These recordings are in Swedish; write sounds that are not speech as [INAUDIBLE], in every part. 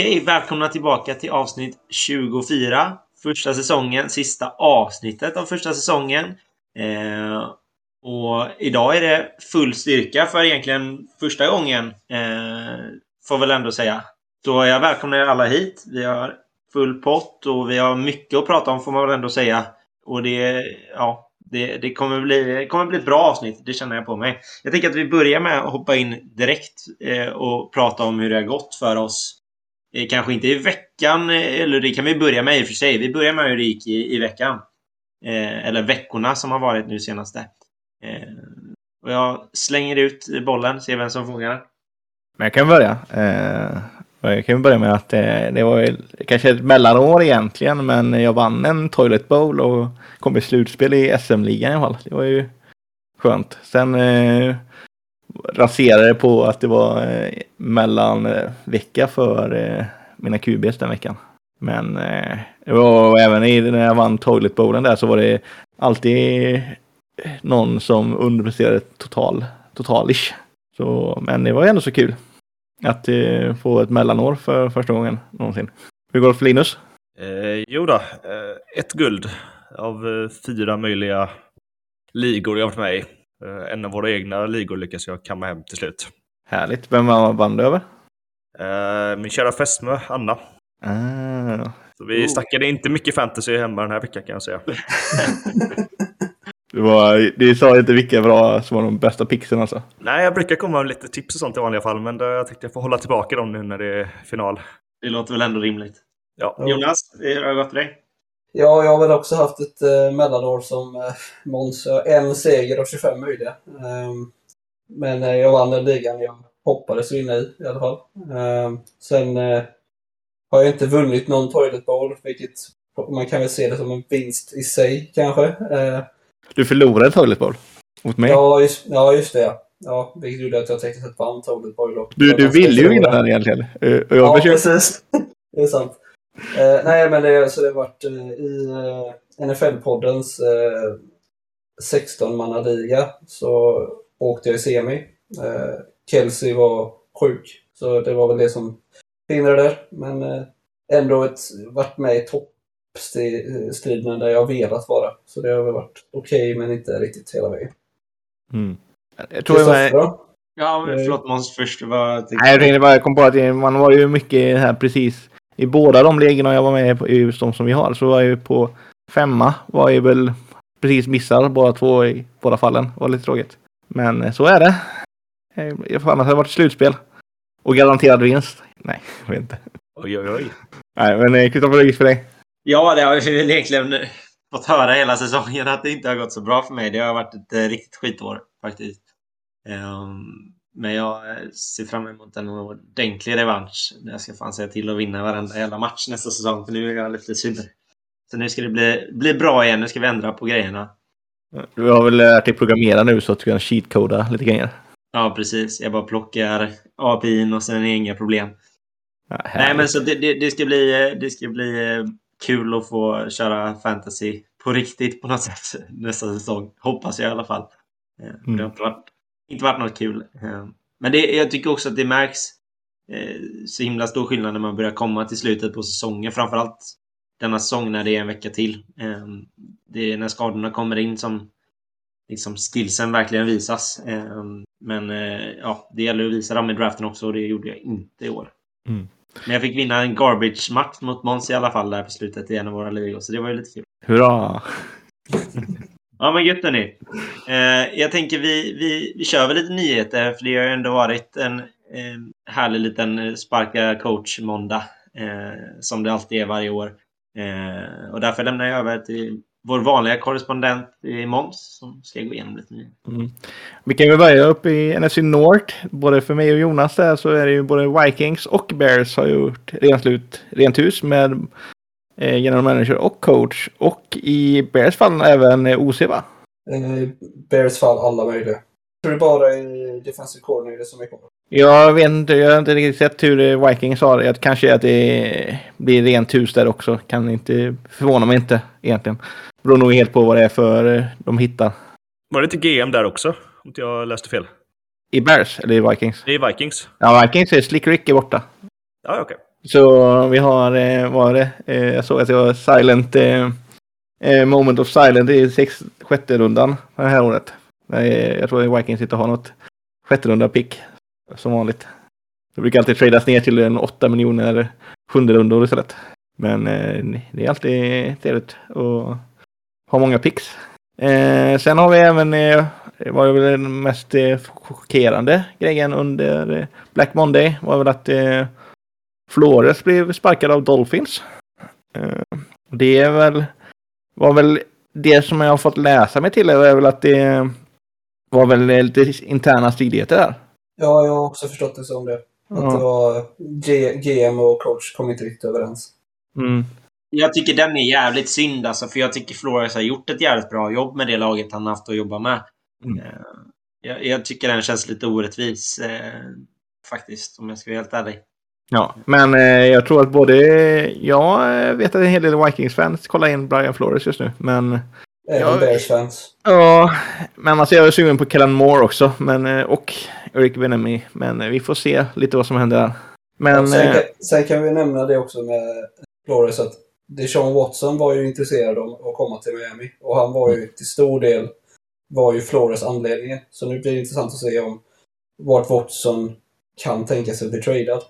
Okej, välkomna tillbaka till avsnitt 24. Första säsongen, sista avsnittet av första säsongen. Eh, och idag är det full styrka för egentligen första gången, eh, får väl ändå säga. Så jag välkomnar er alla hit. Vi har full pott och vi har mycket att prata om får man väl ändå säga. Och det, ja, det, det, kommer bli, kommer bli ett bra avsnitt, det känner jag på mig. Jag tänker att vi börjar med att hoppa in direkt eh, och prata om hur det har gått för oss. Eh, kanske inte i veckan, eh, eller det kan vi börja med i och för sig. Vi börjar med hur det gick i, i veckan. Eh, eller veckorna som har varit nu senaste. Eh, och jag slänger ut bollen, ser vem som fångar den. Men jag kan börja. Eh, jag kan börja med att eh, det var kanske ett mellanår egentligen, men jag vann en Toilet Bowl och kom i slutspel i SM-ligan i alla fall. Det var ju skönt. Sen eh, raserade på att det var eh, mellanvecka eh, för eh, mina QBs den veckan. Men eh, det var även i, när jag vann Toilet Bowlen där så var det alltid eh, någon som underpresterade total, totalish. Så, men det var ändå så kul att eh, få ett mellanår för första gången någonsin. Hur går det för Linus? Eh, jo då, eh, ett guld av eh, fyra möjliga ligor jag varit med i. Eh, en av våra egna ligor lyckas jag kamma hem till slut. Härligt. Vem vann du över? Eh, min kära fästmö Anna. Ah. Så vi oh. snackade inte mycket fantasy hemma den här veckan kan jag säga. [LAUGHS] Du, var, du sa inte vilka bra som var de bästa pixen alltså? Nej, jag brukar komma med lite tips och sånt i vanliga fall, men då, jag tänkte jag får hålla tillbaka dem nu när det är final. Det låter väl ändå rimligt. Ja. Jonas, hur har det gått för dig? Ja, jag har väl också haft ett eh, mellanår som eh, Måns. En seger av 25 möjliga. Um, men eh, jag vann den ligan jag hoppades vinna i, i alla fall. Um, sen eh, har jag inte vunnit någon Toilet Bowl, vilket man kan väl se det som en vinst i sig kanske. Uh, du förlorade Toilet Bowl mot mig. Ja, just, ja, just det. Ja, vilket gjorde att jag tänkte att vann Toilet Bowl. Du, du ville ju vinna den egentligen. Uh, och jag ja, försökte... precis. [LAUGHS] det är sant. Uh, nej, men det, så det har varit uh, i uh, NFL-poddens uh, 16-mannaliga så åkte jag i semi. Uh, Kelsey var sjuk, så det var väl det som hindrade där. Men ändå ett, varit med i topp striderna där jag velat vara. Så det har väl varit okej, okay, men inte riktigt hela vägen. Mm. Jag tror jag med... Ja, förlåt Måns först. Vad Nej, jag tänkte bara, jag kom på att man var ju mycket här precis i båda de ligorna jag var med i, just de som vi har, så var jag ju på femma. Var ju väl precis missar båda två i båda fallen. Det var lite tråkigt. Men eh, så är det. Jag får annars hade det varit slutspel. Och garanterad vinst. Nej, jag vet inte. Oj, oj, oj. Nej, men Kristoffer, hur gick för dig? Ja, det har vi väl egentligen fått höra hela säsongen att det inte har gått så bra för mig. Det har varit ett eh, riktigt skitår faktiskt. Um, men jag ser fram emot en ordentlig revansch. Jag ska fan säga till att vinna varenda jävla match nästa säsong, för nu är jag lite sur. Så nu ska det bli, bli bra igen. Nu ska vi ändra på grejerna. Du har väl lärt dig programmera nu så att du kan cheatcoda lite grejer? Ja, precis. Jag bara plockar API'n och sen är det inga problem. Ja, Nej, men så det, det, det, ska bli, det ska bli eh, kul att få köra fantasy på riktigt på något sätt [LAUGHS] nästa säsong. Hoppas jag i alla fall. Eh, mm. Det har inte varit, inte varit något kul. Eh, men det, jag tycker också att det märks eh, så himla stor skillnad när man börjar komma till slutet på säsongen. Framförallt denna säsong när det är en vecka till. Det är när skadorna kommer in som liksom skillsen verkligen visas. Men ja, det gäller att visa dem i draften också och det gjorde jag inte i år. Mm. Men jag fick vinna en garbage-match mot Måns i alla fall där på slutet i en av våra ligor, så det var ju lite kul. Hurra! [LAUGHS] ja men gött ni. Eh, jag tänker vi, vi, vi kör väl lite nyheter, för det har ju ändå varit en eh, härlig liten sparka coach-måndag. Eh, som det alltid är varje år. Eh, och därför lämnar jag över till vår vanliga korrespondent i Måns som ska gå igenom lite nyheter. Mm. Vi kan ju börja upp i NFC North. Både för mig och Jonas där så är det ju både Vikings och Bears har gjort rent slut, rent hus med eh, general manager och coach. Och i Bears fall även eh, OC va? Eh, Bears fall alla möjliga. Jag tror det bara är defensive coordinator som är kvar. Jag vet inte, jag har inte riktigt sett hur eh, Vikings har det. Kanske att det blir rent hus där också. Kan inte förvåna mig inte egentligen. Beror nog helt på vad det är för de hittar. Var det inte GM där också? Om inte jag läste fel. I Bears eller i Vikings? I Vikings. Ja, Vikings är Slick Rick är borta. Ja, okej. Okay. Så vi har, eh, vad var det? Eh, jag såg att det var silent, eh, eh, moment of silent i sex, sjätte rundan det här året. Eh, jag tror att Vikings inte har något sjätte runda pick som vanligt. Det brukar alltid tradas ner till en 8 miljoner sjunde rundor istället. Men eh, det är alltid trevligt att ha många picks. Eh, sen har vi även, eh, det var väl den mest eh, chockerande grejen under eh, Black Monday var väl att eh, Flores blev sparkad av Dolphins. Eh, det är väl, var väl det som jag har fått läsa mig till är väl att det var väl lite interna stridigheter där. Ja, jag har också förstått det som det. Att Ja. det var G- GM och coach kom inte riktigt överens. Mm. Jag tycker den är jävligt synd alltså, för jag tycker Flores har gjort ett jävligt bra jobb med det laget han haft att jobba med. Mm. Eh, Jag, jag tycker den känns lite orättvis, eh, faktiskt, om jag ska vara helt ärlig. Ja, men eh, jag tror att både jag eh, vet att en hel del Vikings-fans kollar in Brian Flores just nu. Men Även Ja, Bears-fans. ja, men alltså jag är sugen på Kellen Moore också. Men, eh, och Eric Benemy. Men eh, vi får se lite vad som händer där. Men sen, eh, kan, sen kan vi nämna det också med Flores att Deshaun Watson var ju intresserad av att komma till Miami. Och han var ju till stor del var ju Flores anledningen. Så nu blir det intressant att se om vart Watson kan tänka sig bli tradad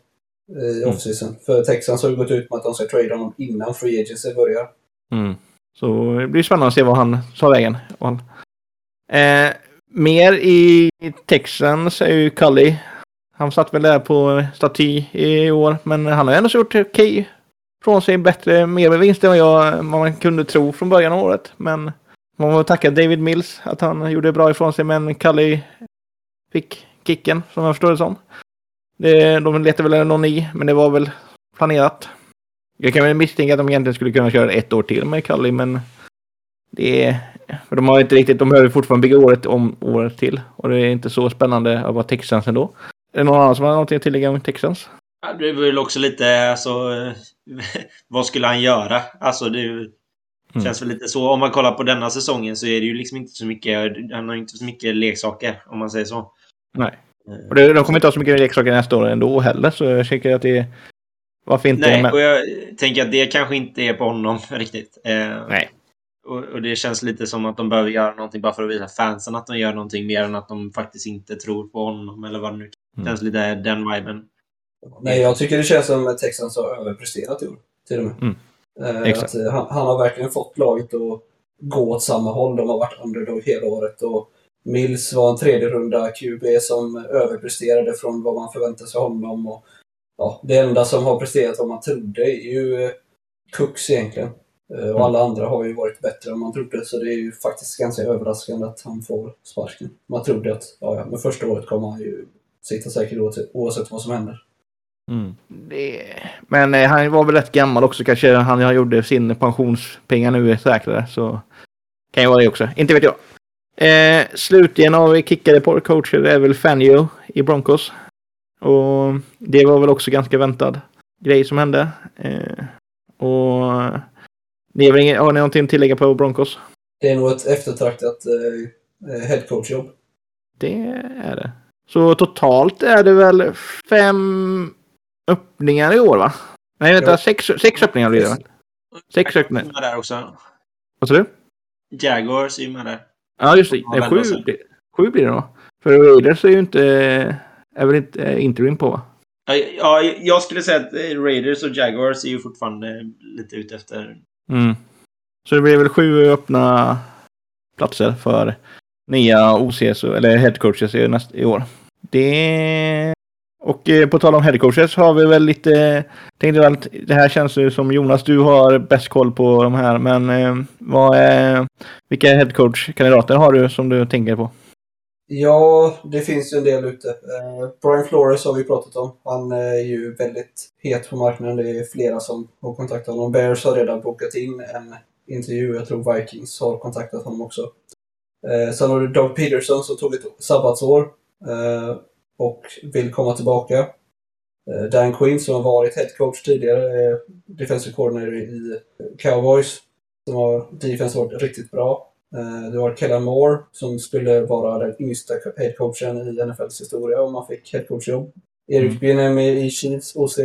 i Mm. offseason. För Texans har ju gått ut med att de ska trada honom innan Free Agency börjar. Mm. Så det blir spännande att se vad han tar vägen. Han- Eh, mer i Texans är ju Cully. Han satt väl där på staty i år, men han har ändå gjort okej från sig. Bättre, mer vinst än vad, jag, vad man kunde tro från början av året. Men man får tacka David Mills att han gjorde bra ifrån sig, men Cully fick kicken, som jag förstår det som. Det, de letade väl någon i, men det var väl planerat. Jag kan väl misstänka att de egentligen skulle kunna köra ett år till med Cully, men det är... För de har inte riktigt, de behöver fortfarande bygga året om året till. Och det är inte så spännande att vara Texans ändå. Är det någon annan som har någonting att tillägga om Texans? Ja, Det är väl också lite, alltså, [LAUGHS] vad skulle han göra? Alltså, det Mm. känns väl lite så. Om man kollar på denna säsongen så är det ju liksom inte så mycket, han har inte så mycket leksaker, om man säger så. Nej. Och det, de kommer inte ha så mycket leksaker nästa år ändå heller, så jag tycker att det... Varför inte? Nej, men, och jag tänker att det kanske inte är på honom [LAUGHS] riktigt. Eh, Nej. Och, och det känns lite som att de behöver göra någonting bara för att visa fansen att de gör någonting mer än att de faktiskt inte tror på honom eller vad det nu Mm. känns lite den viben. Nej, jag tycker det känns som att Texans har överpresterat i år. Till och med. Mm. Eh, att, eh, han, han har verkligen fått laget att gå åt samma håll. De har varit underdog hela året. Och Mills var en tredje runda QB som överpresterade från vad man förväntade sig av honom. Och, ja, det enda som har presterat vad man trodde är ju eh, Cooks egentligen. Eh, och alla andra har ju varit bättre än man trodde. Så det är ju faktiskt ganska överraskande att han får sparken. Man trodde att ja, ja, men första året kommer han ju sitta säkert oavsett, oavsett vad som händer. Mm. Det... Men eh, han var väl rätt gammal också kanske. Han gjorde sin pensionspengar nu är säkrare. Så kan ju vara det också. Inte vet jag. Eh, slutligen av vi kickade på coacher är väl Fanio i Broncos. Och det var väl också ganska väntad grej som hände. Eh, och ni har, ingen, har ni någonting att tillägga på Broncos? Det är nog ett eftertraktat eh, eh, headcoach-jobb. Det är det. Så totalt är det väl fem öppningar i år va? Nej vänta, Ja. sex, sex öppningar blir det väl? Sex öppningar. Med där också. Vad sa du? Jaguars är ju med där. Ja just det, Nej, sju, sju blir det då. För Raiders är ju inte, är väl inte interim på va? Ja, Ja, jag skulle säga att eh, Raiders och Jaguars är ju fortfarande lite ute efter... Mm. Så det blir väl sju öppna platser för nya OCS, eller headcoaches i, i år. Det... Och eh, på tal om headcoaches har vi väl lite... Tänkte väl att det här känns ju som Jonas, du har bäst koll på de här, men eh, vad är, vilka headcoach-kandidater har du som du tänker på? Ja, det finns ju en del ute. Eh, Brian Flores har vi pratat om. Han är ju väldigt het på marknaden. Det är flera som har kontaktat honom. Bears har redan bokat in en intervju. Jag tror Vikings har kontaktat honom också. Eh, sen har du Doug Peterson som tog ett sabbatsår eh, och vill komma tillbaka. Eh, Dan Quinn som har varit head coach tidigare, är defensive coordinator i Cowboys. Som har defense varit riktigt bra. Eh, Du har Kellen Moore som skulle vara den yngsta headcoachen i NFLs historia om han fick headcoachjobb. Erik Mm. I Chiefs OC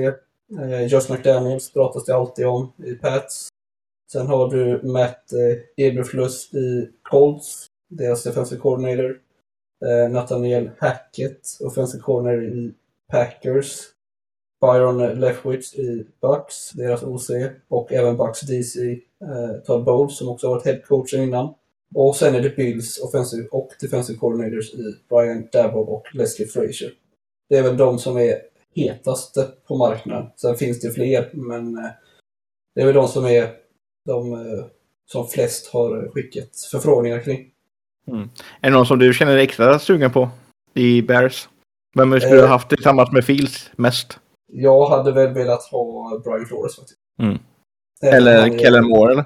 Eh, Josh McDaniels pratas det alltid om i Pats. Sen har du Matt eh, Eberflus i Colts, deras defensive coordinator. Eh, Nathaniel Hackett, offensive coordinator i Packers. Byron Leftwich i Bucks, deras OC. Och även Bucks DC, eh, Todd Bowles, som också har varit headcoachen innan. Och sen är det Bills offensive och defensive coordinators i Brian Dabble och Leslie Frazier. Det är väl de som är hetaste på marknaden. Sen finns det fler, men eh, det är väl de som är de eh, som flest har skickat förfrågningar kring. Mm. Är det någon som du känner dig extra sugen på i Bears? Vem skulle du Eh. ha haft tillsammans med Fields mest? Jag hade väl velat ha Brian Flores faktiskt. Mm. Även Eller är- Kellen Moore eller?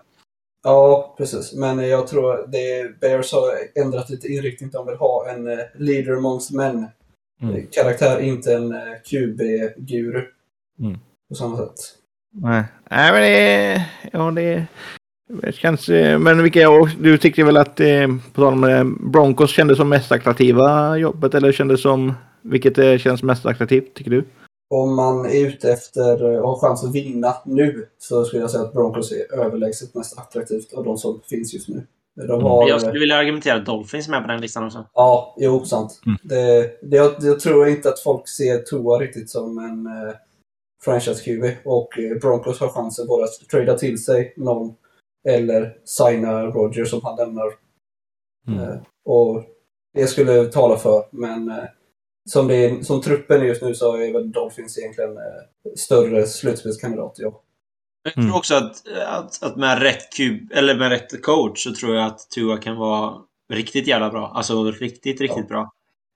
Ja, precis. Men jag tror det Bears har ändrat lite inriktning. De vill ha en eh, leader amongst men. Mm. Karaktär, inte en eh, QB-guru. Mm. På samma sätt. Nej, Nej men det... Ja, det... det känns, eh, men vilka... och Du tyckte väl att, eh, på tal om eh, Broncos kändes som mest attraktiva jobbet eller kändes som... Vilket känns mest attraktivt, tycker du? Om man är ute efter att ha chans att vinna nu så skulle jag säga att Broncos är överlägset mest attraktivt av de som finns just nu. De har... Jag skulle vilja argumentera att Dolphins är med på den listan också. Ja, jo, sant. Mm. Det, det, jag, jag tror inte att folk ser Tua riktigt som en eh, franchise QB och Broncos har chansen både att trada till sig någon eller signa Roger som han lämnar. Mm. Eh, och det skulle tala för, men eh, som, det är, som truppen är just nu så är väl Dolphins egentligen eh, större slutspelskandidat, ja. Jag Mm. tror också att, att, att med rätt kub, eller med rätt coach så tror jag att Tua kan vara riktigt jävla bra. Alltså riktigt, riktigt bra.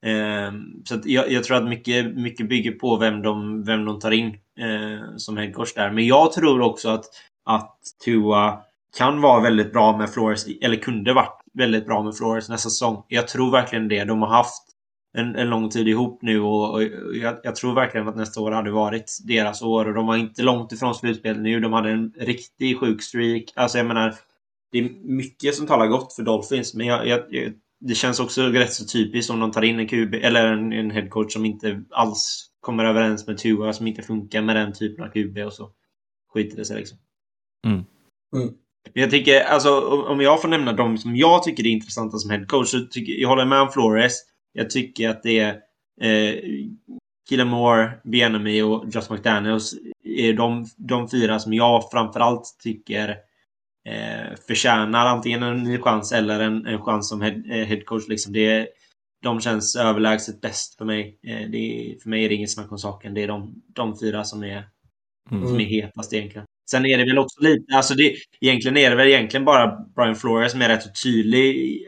Ehm, så att jag, jag tror att mycket, mycket bygger på vem de, vem de tar in eh, som headcoach där. Men jag tror också att, att Tua kan vara väldigt bra med Flores, eller kunde varit väldigt bra med Flores nästa säsong. Jag tror verkligen det. De har haft en, en lång tid ihop nu och, och jag, jag tror verkligen att nästa år hade varit deras år och de var inte långt ifrån slutspel nu. De hade en riktig sjuk streak. Alltså jag menar, det är mycket som talar gott för Dolphins, men jag, jag, jag, det känns också rätt så typiskt om de tar in en QB eller en, en headcoach som inte alls kommer överens med Tua, som inte funkar med den typen av QB och så skiter det sig liksom. Mm. Mm. Men Jag tycker, alltså om jag får nämna de som jag tycker är intressanta som headcoach så tycker jag håller med om Flores. Jag tycker att det är eh, Keelan Moore, Bienemy och Josh McDaniels är de, de fyra som jag framförallt tycker eh, förtjänar antingen en ny chans eller en, en chans som head, eh, headcoach. Liksom. Det, de känns överlägset bäst för mig. Eh, det för mig är det inget snack om saken. Det är de, de fyra som är, Mm. som är hetast egentligen. Sen är det väl också lite, alltså det, egentligen är det väl egentligen bara Brian Flores som är rätt så tydlig,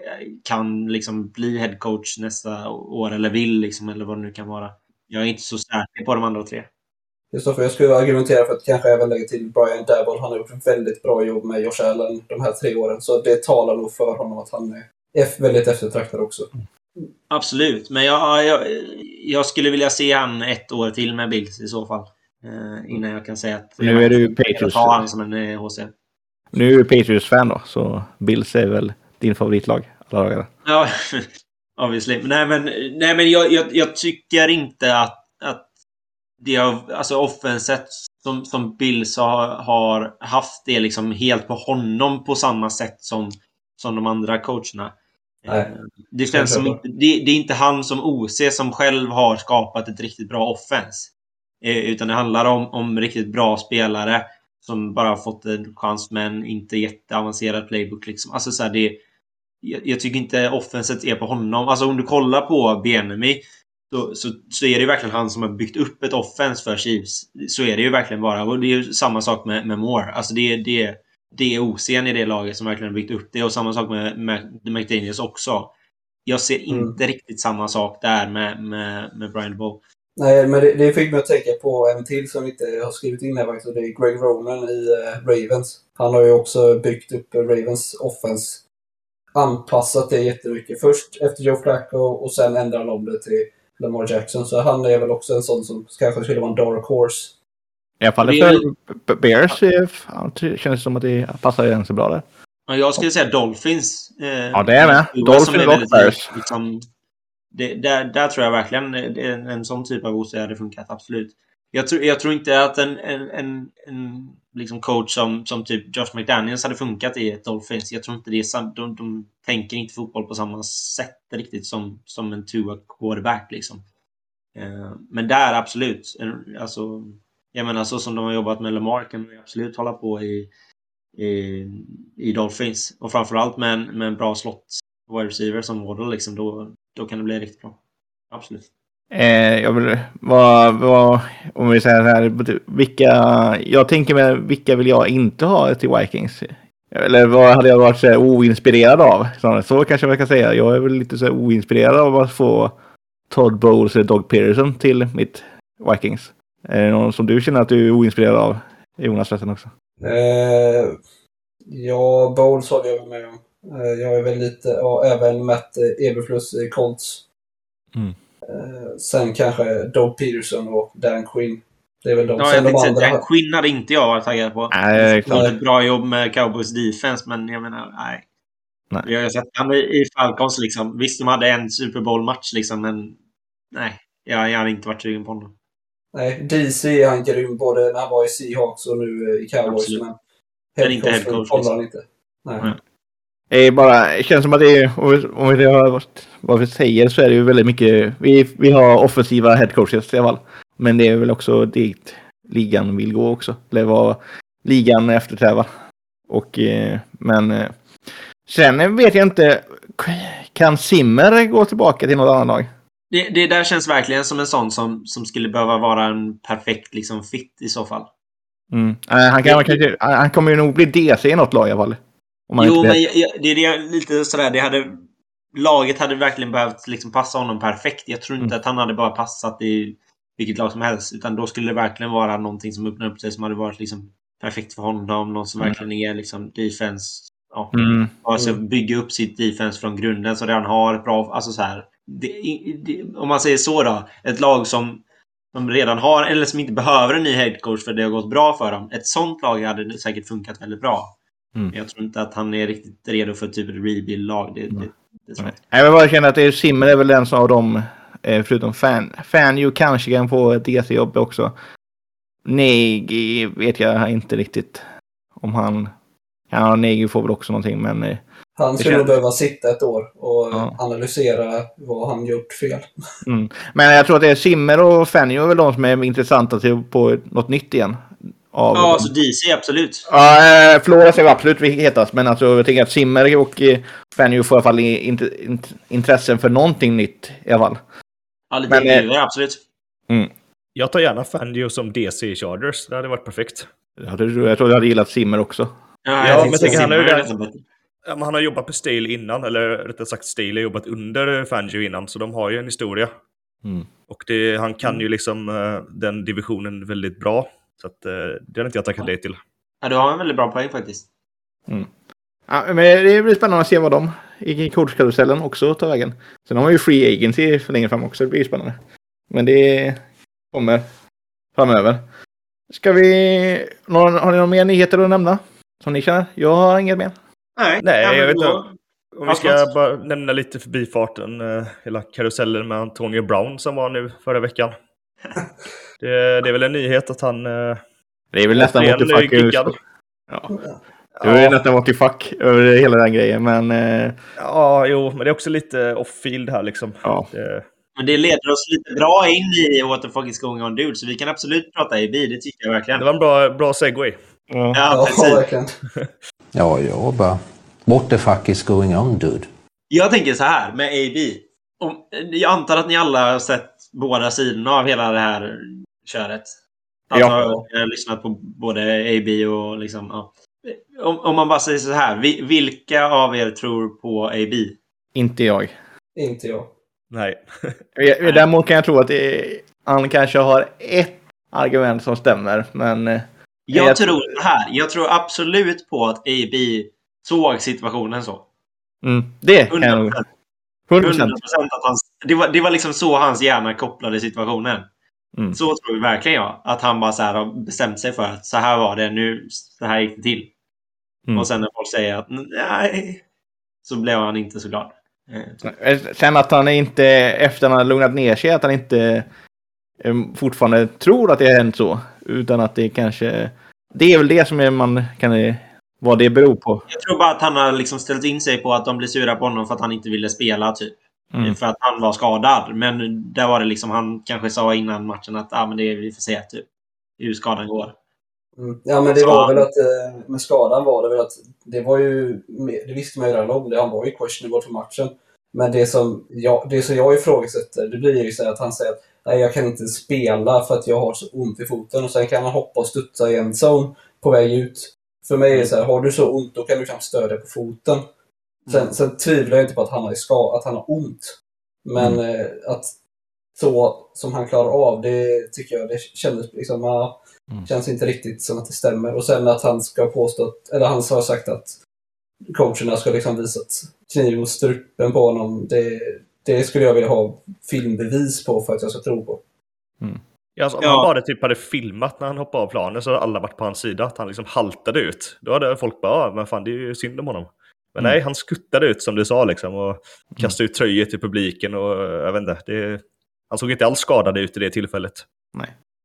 kan liksom bli headcoach nästa år eller vill liksom, eller vad det nu kan vara. Jag är inte så säker på de andra tre. Kristoffer, jag skulle argumentera för att kanske även lägga till Brian Dabble. Han har gjort ett väldigt bra jobb med Josh Allen de här tre åren. Så det talar nog för honom att han är väldigt eftertraktad också. Absolut, men jag, jag, jag skulle vilja se han ett år till med Bills i så fall. Eh, innan jag kan säga att... Nu är du Patriots. tar han som en eh, HC. Nu är du Patriots-fan då, så Bills är väl din favoritlag alla dagar. Ja, [LAUGHS] obviously. Nej, men, nej, men jag, jag, jag tycker inte att, att det har, alltså offenset som, som Bills har, har haft det liksom helt på honom på samma sätt som, som de andra coacherna. Nej. Eh, Det känns som det, det är inte han som OC som själv har skapat ett riktigt bra offens. Eh, Utan det handlar om, om riktigt bra spelare som bara har fått en chans med en inte jätteavancerad playbook. Liksom. Alltså så här, det, jag, jag tycker inte offenset är på honom. Alltså om du kollar på Benemy så, så, så är det ju verkligen han som har byggt upp ett offens för Chiefs. Så är det ju verkligen bara. Och det är ju samma sak med, med Moore. Alltså det, det, det är OC'n i det laget som verkligen har byggt upp det. Och samma sak med, med McDaniels också. Jag ser Mm. inte riktigt samma sak där med, med, med Brian Bow. Nej, men det, det fick mig att tänka på en till som inte har skrivit in här faktiskt. Och det är Greg Ronan i eh, Ravens. Han har ju också byggt upp Ravens offense. Anpassat det jättemycket. Först efter Joe Flacco och sen ändrar han om det till Lamar Jackson. Så han är väl också en sån som kanske skulle vara en dark horse. I alla fall Det är för Bears det känns som att det passar ganska bra där. Ja, Jag skulle säga Dolphins. Eh, Ja, det är med. som Dolphins och Bears. Liksom, det, där, där tror jag verkligen eh, en, en sån typ av OC hade funkat, absolut. Jag tror, jag tror inte att en, en, en, en liksom coach som, som typ Josh McDaniels hade funkat i ett Dolphins. Jag tror inte det är. De, de tänker inte fotboll på samma sätt riktigt som, som en Tua quarterback liksom. Eh, men där absolut. Alltså, jag menar så som de har jobbat med Lamar kan de absolut hålla på i, i, i Dolphins. Och framförallt med en, med en bra slott wide receiver som Waddle liksom. Då, då kan det bli riktigt bra. Absolut. Eh, jag vill, vad, vad, om vi säger så här, vilka, jag tänker mig, vilka vill jag inte ha till Vikings? Eller vad hade jag varit så här, oinspirerad av? Så, så kanske man kan säga. Jag är väl lite så här, oinspirerad av att få Todd Bowles eller Doug Peterson till mitt Vikings. Är det någon som du känner att du är oinspirerad av? Jonas förresten också. Eh, ja, Bowles håller jag med om. Eh, jag är väl lite, och även Matt eh, Eberflus i Colts. Mm. Eh, sen kanske Doug Peterson och Dan Quinn. Det är väl de. Ja, sen jag de andra. Dan Quinn hade inte jag varit taggad på. Nej, Han gjorde ett bra jobb med Cowboys defense, men jag menar, nej. Nej. Vi har sett han i Falcons liksom. Visst, de hade en Super Bowl-match liksom, men nej. Jag, jag hade inte varit sugen på honom. Nej, DC är han grym både när han var i Seahawks och nu eh, i Cowboys. Absolut. Men Men inte head coach, håller liksom. han inte. Nej. Nej. Är bara, det känns som att det är, om vi, har, vad vi säger så är det ju väldigt mycket, vi, vi har offensiva headcoaches i alla fall. Men det är väl också dit ligan vill gå också. Eller vad ligan eftersträvar. Och, eh, men eh, sen vet jag inte, kan Simmer gå tillbaka till något annat lag? Det, det där känns verkligen som en sån som, som skulle behöva vara en perfekt liksom, fit i så fall. Mm. Eh, han, kan, han han kommer ju nog bli DC i något lag i alla fall. Jo, men blir- jag, jag, det är det lite sådär, det hade... Laget hade verkligen behövt liksom passa honom perfekt. Jag tror inte Mm. att han hade bara passat i vilket lag som helst. Utan då skulle det verkligen vara någonting som öppnade upp sig som hade varit liksom perfekt för honom. Någon som Mm. verkligen är liksom defense. Ja, Mm. Alltså bygga upp sitt defense från grunden så redan har ett bra... Alltså så här, det, det, om man säger så då. Ett lag som, som redan har, eller som inte behöver en ny headcoach för det har gått bra för dem. Ett sånt lag hade säkert funkat väldigt bra. Mm. Men jag tror inte att han är riktigt redo för typ ett rebuild-lag. Det, det, det. Nej, jag bara känner att det är Simmer är väl den som av dem, eh, förutom Fan. Fan ju kanske kan få ett DC-jobb också. Negi vet jag inte riktigt om han... Ja, Negi får väl också någonting, men... eh, Han skulle känns- nog behöva sitta ett år och Ja. analysera vad han gjort fel. Mm. Men jag tror att det är Simmer och Fanny är väl de som är intressanta till på något nytt igen. Av Ja, alltså DC absolut. Ja, eh, Flores är absolut hetast, men alltså, jag tänker att Simmer och eh, Fanny får i alla fall inte int, intressen för någonting nytt i alla fall. Ja, lite Men, eh, absolut. Jag tar gärna Fangio som DC i Chargers. Det hade varit perfekt. Jag tror jag, tror jag hade gillat Simmer också. Ja, Ja, men tänker han är ju men han har jobbat med Stale innan, eller rättare sagt Stale har jobbat under Fangio innan, så de har ju en historia. Mm. Och det, han kan ju liksom eh, den divisionen väldigt bra. Så att, eh, det hade inte jag tackat nej till. Ja, du har en väldigt bra poäng faktiskt. Ja, men det blir spännande att se vad de i coachkarusellen också tar vägen. Sen har man ju free agency för längre fram också. Det blir spännande. Men det kommer framöver. Ska vi... Har ni några mer nyheter att nämna? Som ni känner? Jag har inget mer. Nej, Nej, jag vet då- inte. Om vi ska bara nämna lite förbifarten, eh, hela karusellen med Antonio Brown som var nu förra veckan. [LAUGHS] Det, det är väl en nyhet att han... eh, Det är väl nästan what the fuck. är giggad. Ja. Det är väl nästan what the fuck över hela den grejen. Men eh, Ja, jo, men det är också lite off-field här liksom. ja. Det, Men det leder oss lite bra in i what the fuck is going on dude. Så vi kan absolut prata AB, det tycker jag verkligen. det var en bra, bra segway. ja. Ja, Ja, precis. [LAUGHS] verkligen. Ja, jag bara... What the fuck is going on, dude? Jag tänker så här med AB. Om, jag antar att ni alla har sett båda sidorna av hela det här köret. Alltså, Ja. Jag har lyssnat på både AB och liksom... Ja. Om, om man bara säger så här. vi- Vilka av er tror på AB? Inte jag. Inte jag. Nej. [LAUGHS] Däremot kan jag tro att han kanske har ett argument som stämmer. Men eh, Jag Jag- tror så här. Jag tror absolut på att AB såg situationen så. mm, det kan jag 100%. nog. 100% 100%. att hans, det, var, det var liksom så hans hjärna kopplade situationen. Mm. Så tror vi verkligen jag. Att han bara så här har bestämt sig för att så här var det, nu så här gick det till. Mm. Och sen när folk säger att nej, så blev han inte så glad. Eh, Eh, Sen att han inte, efter han har lugnat ner sig, att han inte eh, fortfarande tror att det har hänt så. Utan att det kanske... Det är väl det som man kan... Vad det beror på. Jag tror bara att han har liksom ställt in sig på att de blir sura på honom för att han inte ville spela, typ. Mm. För att han var skadad. Men där var det liksom, han kanske sa innan matchen att ah, men det är, vi får se typ, hur skadan går. Mm. Ja, men det Så- var väl att eh, med skadan var det väl att det var ju, det visste man ju redan om, det, han var ju questionable för matchen. Men det som jag, det som jag ifrågasätter, det blir ju så att han säger att nej, jag kan inte spela för att jag har så ont i foten och sen kan han hoppa och studsa i en zone på väg ut. För mig är det så här, har du så ont då kan du knappt stödja på foten. Sen, Mm. sen tvivlar jag inte på att han har, ska, att han har ont. Men eh, att så som han klarar av, det tycker jag det kändes liksom, ja, Mm. känns inte riktigt som att det stämmer. Och sen att han ska påstå att, eller han har sagt att coacherna ska liksom visat kniv mot strupen på honom. Det, det skulle jag vilja ha filmbevis på för att jag ska tro på. Ja, alltså, om Ja. han bara typ hade filmat när han hoppade av planen så hade alla varit på hans sida. Att han liksom haltade ut. Då hade folk bara, "Ja, men fan det är ju synd om honom. Men Mm. nej, han skuttade ut som du sa liksom och kastade ut tröjor till publiken och jag vet inte. Det, han såg inte alls skadad ut i det tillfället.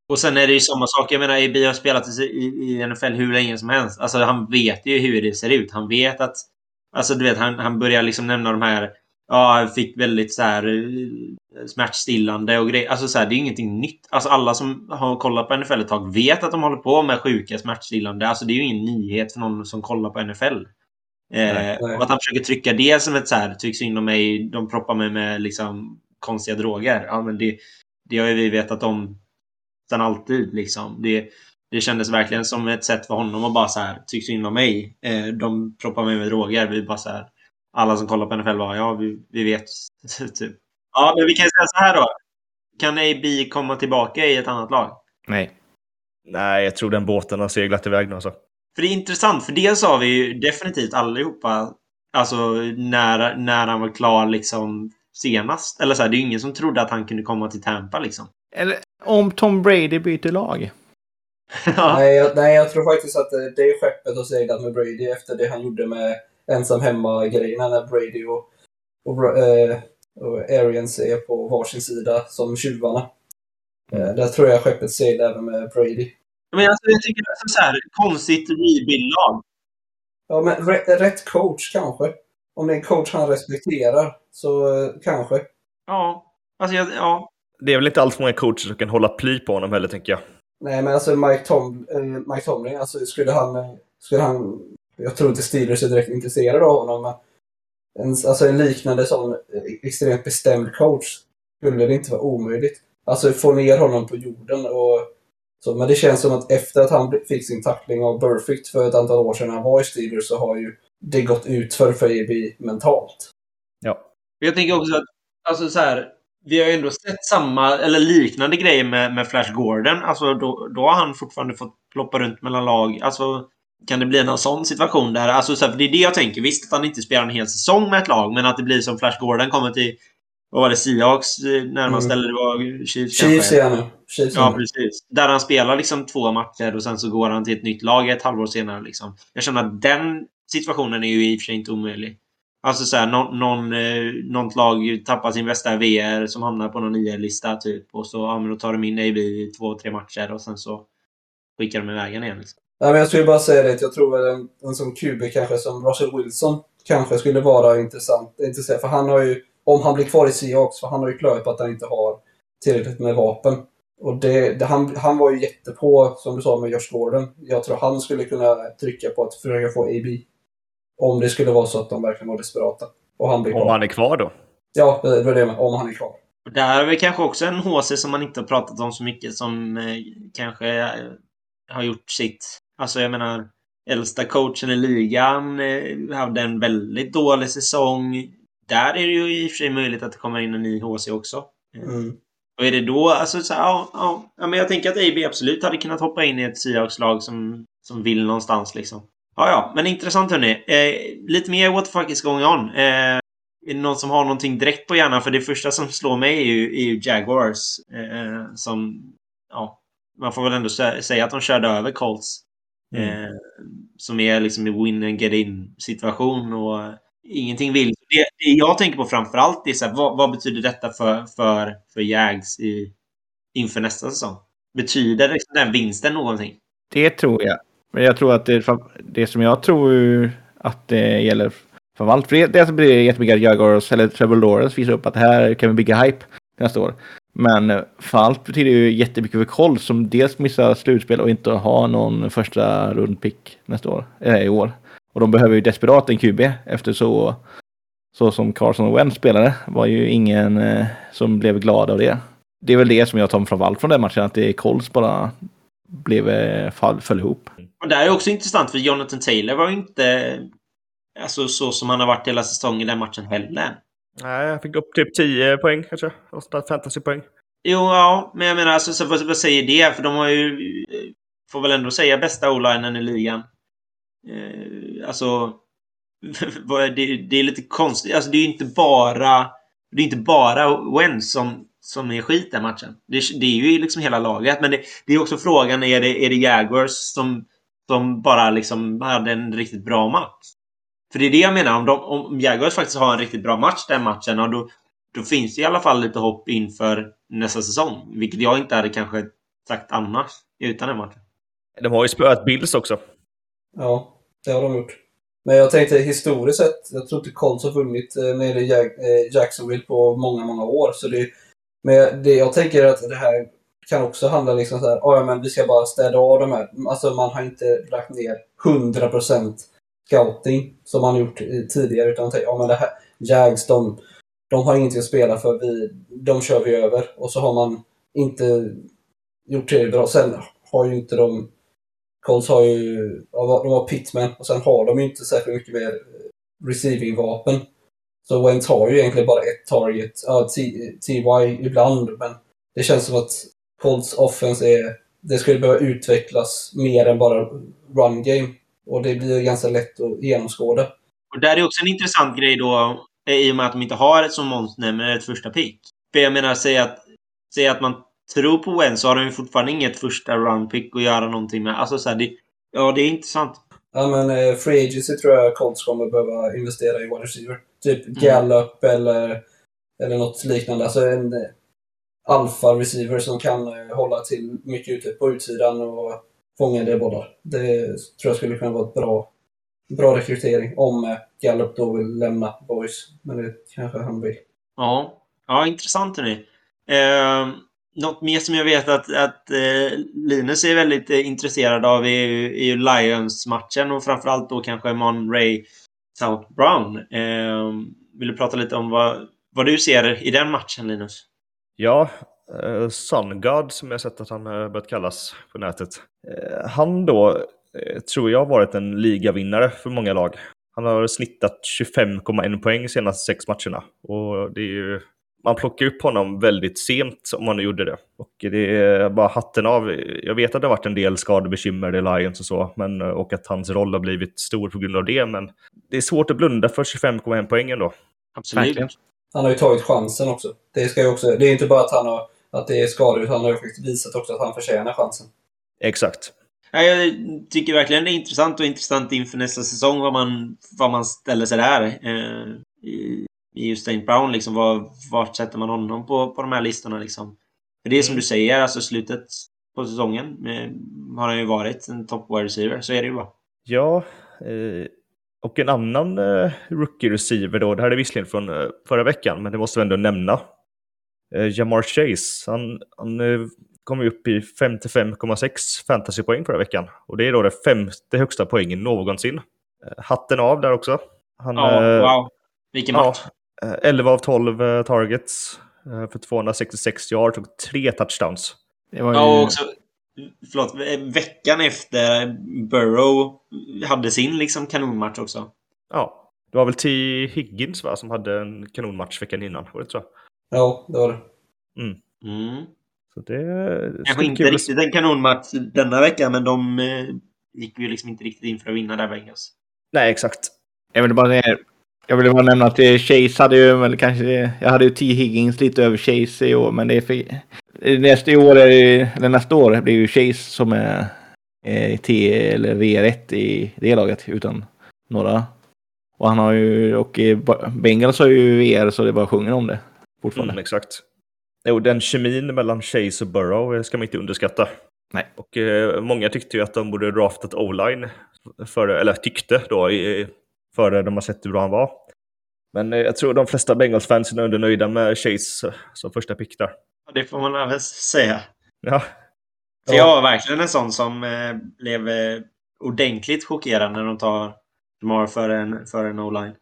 Och sen är det ju samma sak. Jag menar, EB har spelat i, i, NFL hur länge som helst. Alltså, han vet ju hur det ser ut. Han vet att... Alltså, du vet, han, han börjar liksom nämna de här... Ja, jag fick väldigt så här eh, smärtstillande och grejer. Alltså, så här, det är ju ingenting nytt. Alltså, alla som har kollat på NFL ett tag vet att de håller på med sjuka smärtstillande. Alltså, det är ju ingen nyhet för någon som kollar på NFL. Eh, och att han försöker trycka det som ett så här, tycks synd om mig, de proppar mig med liksom konstiga droger. Ja, men det, det har ju vi vetat om sedan alltid. Liksom. Det, det kändes verkligen som ett sätt för honom att bara så här, tycks synd om mig. Eh, de proppar mig med droger. Vi bara så här, alla som kollar på NFL bara, ja, vi, vi vet. [LAUGHS] typ. Ja, men vi kan säga så här då. Kan AB komma tillbaka i ett annat lag? Nej. Nej, jag tror den båten har seglat iväg nu alltså. För det är intressant, för dels har vi ju definitivt allihopa, alltså när, när han var klar liksom senast. Eller så här, det är ju ingen som trodde att han kunde komma till Tampa liksom. Eller om Tom Brady byter lag. [LAUGHS] ja. Nej, jag, nej, jag tror faktiskt att det, det är skeppet har seglat med Brady efter det han gjorde med ensam hemma-grejerna när Brady och, och, eh, och Arians är på varsin sida som tjuvarna. Eh, där tror jag skeppet seglar även med Brady. Men alltså, jag tycker det är så här konstigt rebuild-lag. Ja, men rätt, coach kanske. Om det är en coach han respekterar, så eh, kanske. Ja. Alltså, jag, ja. Det är väl inte allt för många coacher som kan hålla ply på honom heller, tänker jag. Nej, men alltså Mike, Tom, eh, Mike Tomlin, alltså skulle han, eh, skulle han... Jag tror inte Steelers är direkt intresserade av honom, men en, alltså en liknande sån eh, extremt bestämd coach skulle det inte vara omöjligt. Alltså få ner honom på jorden och så. Men det känns som att efter att han fick sin tackling av Burfict för ett antal år sedan när han var i Steelers så har ju det gått ut för EB mentalt. Ja. Jag tänker också att, alltså så här, vi har ju ändå sett samma, eller liknande grejer med, med Flash Gordon. Alltså då, då har han fortfarande fått ploppa runt mellan lag. Alltså, kan det bli någon sån situation där? Alltså, så här, för det är det jag tänker. Visst att han inte spelar en hel säsong med ett lag, men att det blir som Flash Gordon kommer till, vad var det, Seahawks eh, närmast, Mm. eller det var Chiefs Chiefs är nu. Chiefs Ja, precis. Där han spelar liksom två matcher och sen så går han till ett nytt lag ett halvår senare. Liksom. Jag känner att den situationen är ju i och för sig inte omöjlig. Alltså såhär, någon, någon, eh, något lag tappar sin bästa VR som hamnar på någon IR-lista typ. Och så ja, men då tar de in AB i två, tre matcher och sen så skickar de iväg en igen. Liksom. Nej, men jag skulle bara säga det jag tror väl en, en som QB kanske som Russell Wilson kanske skulle vara intressant. intressant. För han har ju, om han blir kvar i Seahawks, för han har ju klarat på att han inte har tillräckligt med vapen. Och det, det, han, han var ju jättepå, som du sa, med Josh Gordon. Jag tror han skulle kunna trycka på att försöka få AB. Om det skulle vara så att de verkligen var desperata. Och han blir Om kvar. han är kvar då. Ja, det var det med. Om han är kvar. Och där är väl kanske också en HC som man inte har pratat om så mycket som eh, kanske eh, har gjort sitt. Alltså jag menar, äldsta coachen i ligan eh, hade en väldigt dålig säsong. Där är det ju i och för sig möjligt att det kommer in en ny HC också. Mm. Och är det då, alltså så här, ja, ja, ja, men jag tänker att AB absolut hade kunnat hoppa in i ett Seahawks-lag som, som vill någonstans liksom. Ja, ja, men intressant hörni. Eh, lite mer what the fuck is going on. Eh, är det någon som har någonting direkt på hjärnan? För det första som slår mig är ju, är ju Jaguars. Eh, som, ja, man får väl ändå sä- säga att de körde över Colts. Mm. Eh, som är liksom i win and get in situation och eh, ingenting vill. Det, det jag tänker på framförallt är så här, vad, vad betyder detta för, för, för Jags i, inför nästa säsong? Betyder liksom den vinsten någonting? Det tror jag. Men jag tror att det, det som jag tror att det gäller framförallt, för det, är blir jättemycket att Jaguars eller Trevor Lawrence visar upp att här kan vi bygga hype nästa år. Men framförallt betyder ju jättemycket för Koll som dels missar slutspel och inte har någon första rundpick nästa år, eller i år. Och de behöver ju desperat en QB efter så, så som Carson Wentz spelade. var ju ingen eh, som blev glad av det. Det är väl det som jag tar framförallt från den matchen, att det är Colts bara blev, eh, fall, föll ihop. Och det här är också intressant för Jonathan Taylor var ju inte alltså, så som han har varit hela säsongen i den matchen heller. Nej, jag fick upp typ 10 poäng kanske. Fantasypoäng. Jo, ja, men jag menar, alltså, så, vad, vad säger det? För de har ju, får väl ändå säga, bästa o-linen i ligan. Eh, alltså, [LAUGHS] det, det, är lite konstigt. Alltså, det är ju inte bara, det är inte bara Wentz som, som är skit den matchen. Det, det, är ju liksom hela laget. Men det, det, är också frågan, är det, är det Jaguars som, som bara liksom hade en riktigt bra match? För det är det jag menar, om, de, om Jaguars faktiskt har en riktigt bra match den matchen, och då, då finns det i alla fall lite hopp inför nästa säsong. Vilket jag inte hade kanske sagt annars, utan den matchen. De har ju spöat Bills också. Ja, det har de gjort. Men jag tänkte historiskt sett, jag tror inte Colts har vunnit eh, nere i eh, Jacksonville på många, många år. Så det, men det jag tänker är att det här kan också handla liksom så här, oh, ja men vi ska bara städa av de här. Alltså man har inte lagt ner 100% scouting som man gjort tidigare. Utan man tänker, ja men det här, Jags, de, de har ingenting att spela för, vi, de kör vi över. Och så har man inte gjort det bra. Sen har ju inte de Colts har ju, de har Pittman och sen har de ju inte särskilt mycket mer eh, receiving-vapen. Så Wentz har ju egentligen bara ett target, ja, TY ibland, men det känns som att Colts offense är, det skulle behöva utvecklas mer än bara run game. Och det blir ganska lätt att genomskåda. Och där är också en intressant grej då, eh, i och med att de inte har ett som Måns nämner, ett första pick. För jag menar, säg att, säg att man tror på Wentz så har de ju fortfarande inget första roundpick att göra någonting med. Alltså så här, det, ja, det är intressant. Ja, men eh, Free Agency tror jag Colts kommer behöva investera i wide receiver. Typ mm. Gallup eller, eller något liknande. Alltså en eh, alfa-receiver som kan eh, hålla till mycket ute på utsidan och fånga det bollar. Det tror jag skulle kunna vara ett bra, bra rekrytering om eh, Gallup då vill lämna Boys. Men det kanske han vill. Ja, ja intressant hörni. Eh, något mer som jag vet att, att eh, Linus är väldigt eh, intresserad av är ju, är ju Lions-matchen och framförallt då kanske Monray South Brown. Eh, vill du prata lite om vad, vad du ser i den matchen, Linus? Ja, eh, SunGod som jag sett att han börjat kallas på nätet. Eh, han då eh, tror jag har varit en ligavinnare för många lag. Han har snittat 25,1 poäng de senaste sex matcherna. Och det är ju man plockar upp honom väldigt sent om man nu gjorde det. Och det är bara hatten av. Jag vet att det har varit en del skadebekymmer i Lions och så, men, och att hans roll har blivit stor på grund av det. Men det är svårt att blunda för 25,1 poäng ändå. Absolut. Han har ju tagit chansen också. Det, ska ju också, det är inte bara att, han har, att det är skador, utan han har ju faktiskt visat också att han förtjänar chansen. Exakt. Jag tycker verkligen det är intressant och intressant inför nästa säsong vad man, vad man ställer sig där. Eh, i Usain Brown. Liksom, var, vart sätter man honom på, på de här listorna? Liksom? För det är som mm. du säger, alltså slutet på säsongen med, har han ju varit en top wide receiver. Så är det ju bara. Ja, eh, och en annan eh, rookie receiver då. Det här är visserligen från eh, förra veckan, men det måste vi ändå nämna. Eh, Jamar Chase, han, han eh, kom ju upp i 55,6 fantasypoäng förra veckan. Och det är då det femte högsta poängen någonsin. Eh, hatten av där också. Han, ja, eh, wow. Vilken match. 11 av 12 uh, targets uh, för 266 yards och tre touchdowns. Det var ju... Ja, också, förlåt, veckan efter Burrow hade sin liksom kanonmatch också. Ja, det var väl T. Higgins va, som hade en kanonmatch veckan innan, var det så? Ja, det var det. Mm. Mm. Så det Kanske inte kul. riktigt en kanonmatch denna vecka, men de eh, gick ju liksom inte riktigt in för att vinna där Bengals. Nej, exakt. Jag vill bara säga, jag vill bara nämna att Chase hade ju väl kanske, jag hade ju T. Higgins lite över Chase i år, men det är för, nästa år, är det, eller nästa år blir ju Chase som är eh, T eller VR1 i det laget, utan några. Och han har ju, och Bengals har ju VR så det bara sjunger om det fortfarande. Mm, exakt. Jo, den kemin mellan Chase och Burrow ska man inte underskatta. Nej. Och eh, många tyckte ju att de borde draftat o-line, före- eller tyckte då, i, före de har sett hur bra han var. Men eh, jag tror de flesta Bengals-fansen är undernöjda med Chase eh, som första pick där. Det får man väl säga. Ja, För jag var verkligen en sån som eh, blev ordentligt chockerad när de tar Jamar för en, för en o-line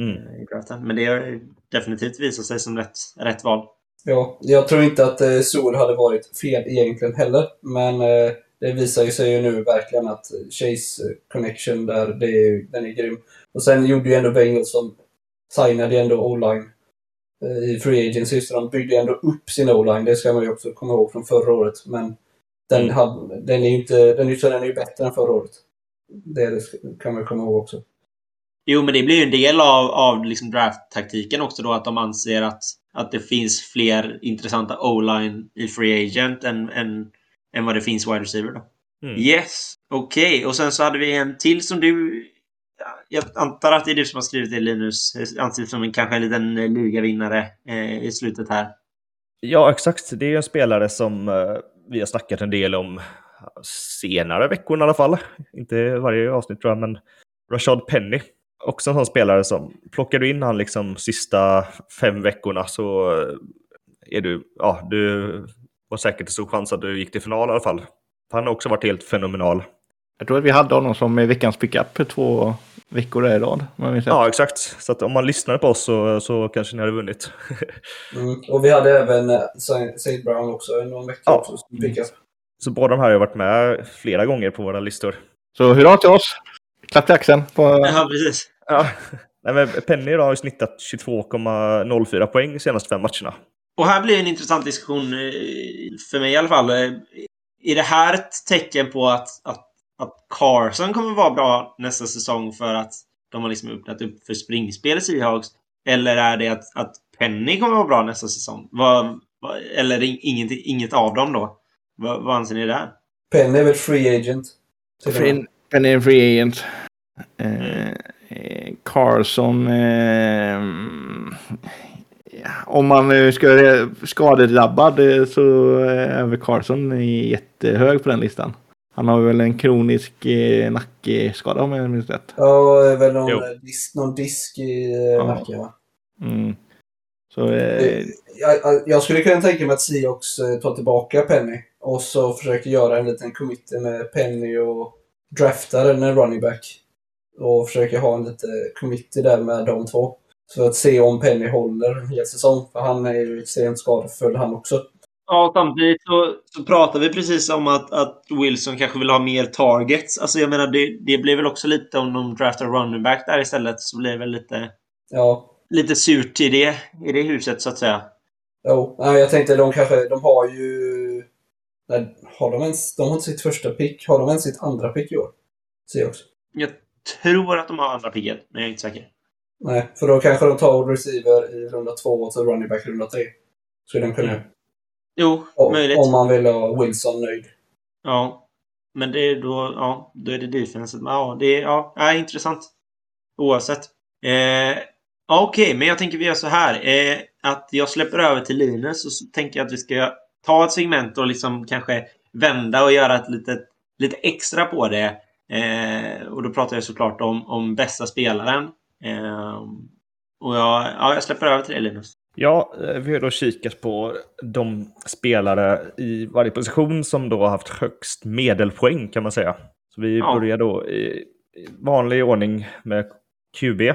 mm. i draften. Men det har ju definitivt visat sig som rätt, rätt val. Ja, jag tror inte att eh, Sol hade varit fel egentligen heller. Men eh, det visar ju sig ju nu verkligen att Chase connection där, det är, den är grym. Och sen gjorde ju ändå Bengals som signade ändå o-line eh, i Free Agency, så de byggde ändå upp sin o-line. Det ska man ju också komma ihåg från förra året. Men den, Mm. hade, den är ju inte, den är, så den är ju bättre än förra året. Det, det kan man ju komma ihåg också. Jo, men det blir ju en del av, av liksom draft-taktiken också då att de anser att, att det finns fler intressanta o-line i Free Agent än, än, än vad det finns wide receiver då. Mm. Yes, okej. Och sen så hade vi en till som du... ja, Jag antar att det är du som har skrivit det Linus. Anses som en, kanske en liten eh, ligavinnare eh, i slutet här. Ja, exakt. Det är en spelare som eh, vi har snackat en del om senare veckor i alla fall. Inte varje avsnitt tror jag, men Rashad Penny. Också en sån spelare som plockar du in han liksom sista fem veckorna så eh, är du, ja, du var säkert en stor chans att du gick till final i alla fall. Han har också varit helt fenomenal. Jag tror att vi hade honom som i veckans pickup två veckor i rad. Ja, exakt. Så att om man lyssnar på oss så, så kanske ni hade vunnit. [LAUGHS] Mm. Och vi hade även eh, Saint Brown också, någon vecka Ja. också, pickade. Så båda de här har varit med flera gånger på våra listor. Så hurra till oss! Klapp till axeln. På... Ja, precis. Ja. Nej, men Penny då har ju snittat 22,04 poäng de senaste fem matcherna. Och här blir en intressant diskussion, eh, för mig i alla fall. Eh, Är det här ett tecken på att, att, att Carson kommer vara bra nästa säsong för att de har liksom öppnat upp för springspel i Seahawks? Eller är det att, att Penny kommer vara bra nästa säsong? Vad, vad, eller in- inget, inget av dem då? Vad, vad anser ni där? Penny är väl free agent? Penny är free agent. Eh, eh, Carson. Eh, ja, om man nu ska vara skadedrabbad eh, så är väl Carson jättehög på den listan. Han har väl en kronisk eh, nackskada om jag minns rätt. Ja, är väl någon, Jo. eh, disk, någon disk i eh, Ja. nacken va? Mm. Så eh, Jag, jag skulle kunna tänka mig att Seahawks eh, tar tillbaka Penny och så försöker göra en liten committee med Penny och draftar en running back. Och försöker ha en liten committee där med de två. Så att se om Penny håller en hel säsong. För han är ju extremt skadefull han också. Ja, samtidigt så, så pratar vi precis om att, att Wilson kanske vill ha mer targets. Alltså jag menar, det, det blir väl också lite om de draftar running back där istället så blir det väl lite, Ja, lite surt i det, i det huset så att säga. jo. Nej, jag tänkte de kanske, de har ju... Nej, har de ens, de har inte sitt första pick. Har de ens sitt andra pick i år? Seahawks. Jag tror att de har andra picket, men jag är inte säker. Nej, för då kanske de tar receiver i runda två och så running back i runda tre. Skulle de kunna göra. Jo, Om, möjligt. om man vill ha Wilson nöjd. Ja. Men det är då, ja, då är det defenset. Men ja, det är, ja, är intressant. Oavsett. Eh, Okej, men jag tänker vi gör så här. Eh, att jag släpper över till Linus och så tänker jag att vi ska ta ett segment och liksom kanske vända och göra ett litet, lite extra på det. Eh, och då pratar jag såklart om, om bästa spelaren. Eh, och jag, ja, jag släpper över till dig Linus. Ja, eh, vi har då kikat på de spelare i varje position som då har haft högst medelpoäng kan man säga. Så vi Ja. börjar då i vanlig ordning med QB.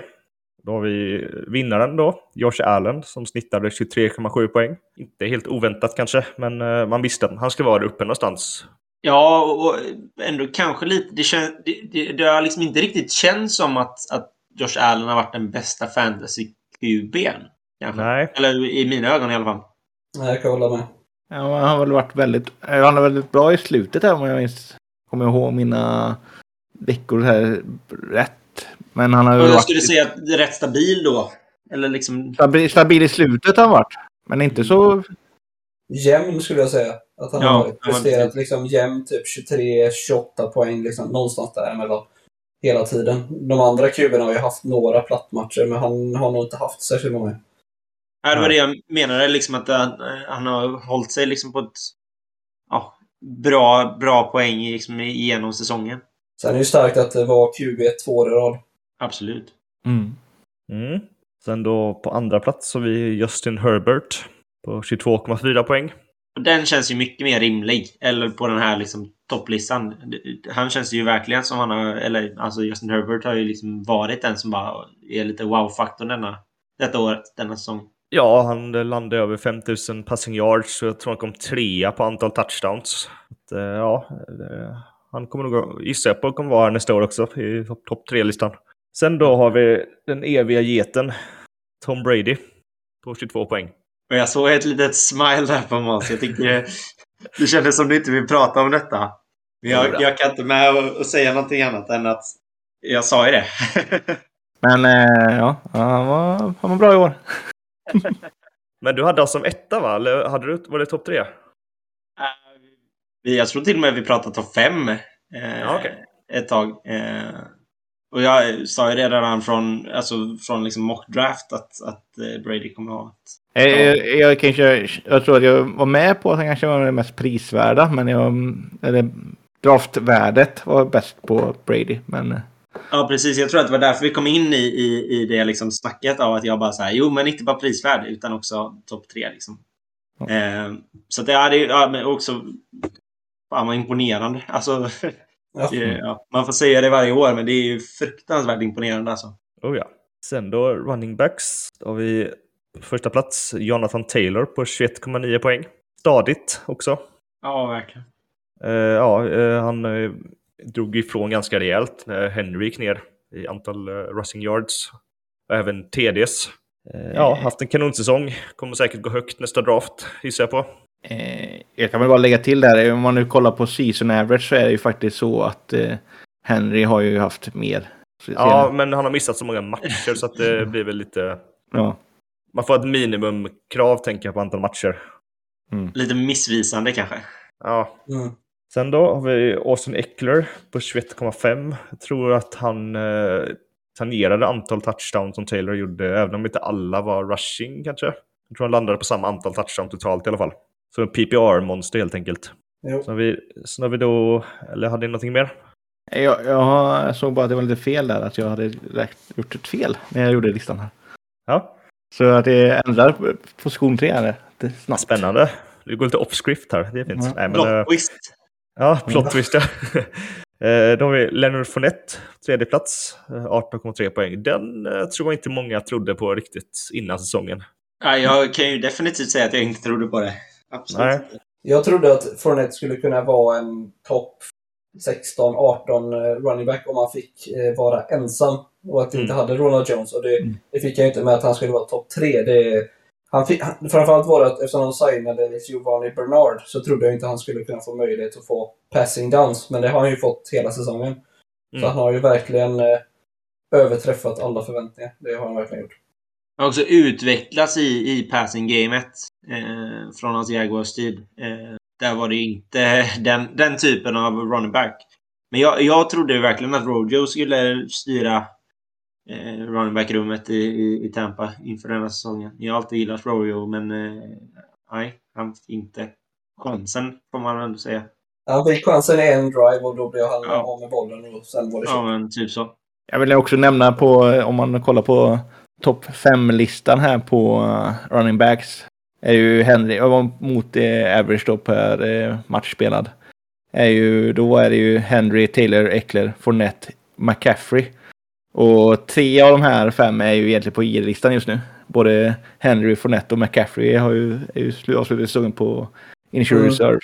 Då har vi vinnaren då, Josh Allen, som snittade 23,7 poäng. Inte helt oväntat kanske, men eh, man visste att han skulle vara där uppe någonstans. Ja, och och ändå kanske lite. Det, kän, det, det, det har liksom inte riktigt känts som att, att Josh Allen har varit den bästa fantasy-QB'n. Kanske. Nej, Eller i mina ögon i alla fall. Nej, jag kan hålla med. ja, han har väl varit väldigt, eh, han är väldigt bra i slutet här om jag minns, kommer ihåg mina veckor här rätt. Men han har ju Och jag varit skulle säga att det är rätt stabil då. Eller liksom... stabil, stabil i slutet har han varit. Men inte så Jämn skulle jag säga. Att han Ja, har ja, presterat precis. liksom jämn, typ 23-28 poäng, liksom, någonstans däremellan. Hela tiden. De andra kuberna har ju haft några plattmatcher, men han har nog inte haft särskilt många. Ja, det var det jag menade, liksom att han, han har hållit sig liksom på ett ja, bra, bra poäng liksom, genom säsongen. Sen är det ju starkt att det var QB två år i rad. Absolut. Mm. Mm. Sen då på andra plats har vi Justin Herbert på 22,4 poäng. Och den känns ju mycket mer rimlig. Eller på den här liksom topplistan. Han känns ju verkligen som han har... Eller alltså Justin Herbert har ju liksom varit den som bara är lite wow-faktorn denna, detta året, denna säsong. Ja, han landade över 5000 passing yards så jag tror han kom trea på antal touchdowns. Att, eh, ja, det, han kommer nog, gissar jag på, kommer vara här nästa år också i topp top tre-listan. Sen då har vi den eviga geten Tom Brady på 22 poäng. Och jag såg ett litet smile där på Måns. Jag tycker det, kändes som du inte vill prata om detta. Men jag, jag kan inte med och, och säga någonting annat än att jag sa ju det. [LAUGHS] Men eh, ja, han var, han var bra i år. [LAUGHS] Men du hade oss som etta va? Eller hade du, var det topp tre? Vi- jag tror till och med vi pratade topp fem eh, Ja, okej. ett tag. Eh, och jag sa ju redan från, alltså, från liksom mock draft att, att eh, Brady kommer ha ett... Jag, jag, jag, kanske, jag tror att jag var med på att han kanske var den mest prisvärda, men jag, eller draftvärdet var bäst på Brady. Men eh, Ja, precis. Jag tror att det var därför vi kom in i, i, i det liksom snacket av att jag bara så här, jo, men inte bara prisvärd utan också topp tre. Liksom. Ja. Eh, så att det är ja, också... Fan vad imponerande. Alltså, Ja. ja, man får säga det varje år, men det är ju fruktansvärt imponerande alltså. Oh ja. Sen då running backs. Då har vi första plats Jonathan Taylor på 21,9 poäng. Stadigt också. Ja, verkligen. Eh, ja, eh, han eh, drog ifrån ganska rejält när Henry gick ner i antal uh, rushing yards. Och även TDs. Eh, ja, haft en kanonsäsong. Kommer säkert gå högt nästa draft, gissar jag på. eh, jag kan väl bara lägga till där, om man nu kollar på season average så är det ju faktiskt så att eh, Henry har ju haft mer. Ja, men han har missat så många matcher så att det [LAUGHS] blir väl lite... ja. Man får ett minimumkrav, tänker jag, på antal matcher. Lite missvisande kanske. Ja. Mm. Sen då har vi Austin Eckler på 21,5. Jag tror att han eh, tangerade antal touchdowns som Taylor gjorde, även om inte alla var rushing kanske. Jag tror han landade på samma antal touchdown totalt i alla fall. Så en PPR-monster helt enkelt. Jo. Sen har, vi, sen har vi då, eller hade ni någonting mer? Jag, jag såg bara att det var lite fel där, att jag hade räknat, gjort ett fel när jag gjorde listan här. Ja, Så att det ändrar position tre här. Det är snabbt. spännande. Det går lite off-script här, det är fint. Ja. Nej, men, eh, Plot twist. Ja, plot twist ja. [LAUGHS] Eh, Då har vi Leonard Fournette, tredje plats, eh, 18,3 poäng. Den eh, tror jag inte många trodde på riktigt innan säsongen. Ja, jag kan ju definitivt säga att jag inte trodde på det. Absolut. Nej. Jag trodde att Fournette skulle kunna vara en topp 16-18 eh, running back om han fick eh, vara ensam och att vi inte Mm. hade Ronald Jones. Och det, Mm. det fick jag inte med att han skulle vara topp 3. Det, han fick, han, framförallt var det att eftersom de signade Giovanni Bernard så trodde jag inte han skulle kunna få möjlighet att få passing downs. Men det har han ju fått hela säsongen. Så Mm. han har ju verkligen eh, överträffat alla förväntningar. Det har han verkligen gjort. Han har också utvecklats i, i passing-gamet eh, från hans Jaguars-tid. Eh, där var det inte [LAUGHS] den, den typen av running back. Men jag, jag trodde verkligen att Rojo skulle styra eh, running back-rummet i, i, i Tampa inför den här säsongen. Jag har alltid gillat Rojo, men eh, nej, han fick inte chansen, får man ändå säga. Han fick chansen i en drive och då blev han Ja. av med bollen och sen var det Ja, men typ så. Jag vill också nämna på, om man kollar på topp 5-listan här på eh, running backs. Är ju Henry, jag var mot eh, average då per eh, match spelad. Är ju, då är det ju Henry, Taylor, Eckler, Fournette, McCaffrey. Och tre av de här fem är ju egentligen på I-listan just nu. Både Henry, Fournette och McCaffrey har ju, är ju slu- avslutat säsongen på initial Mm. reserve.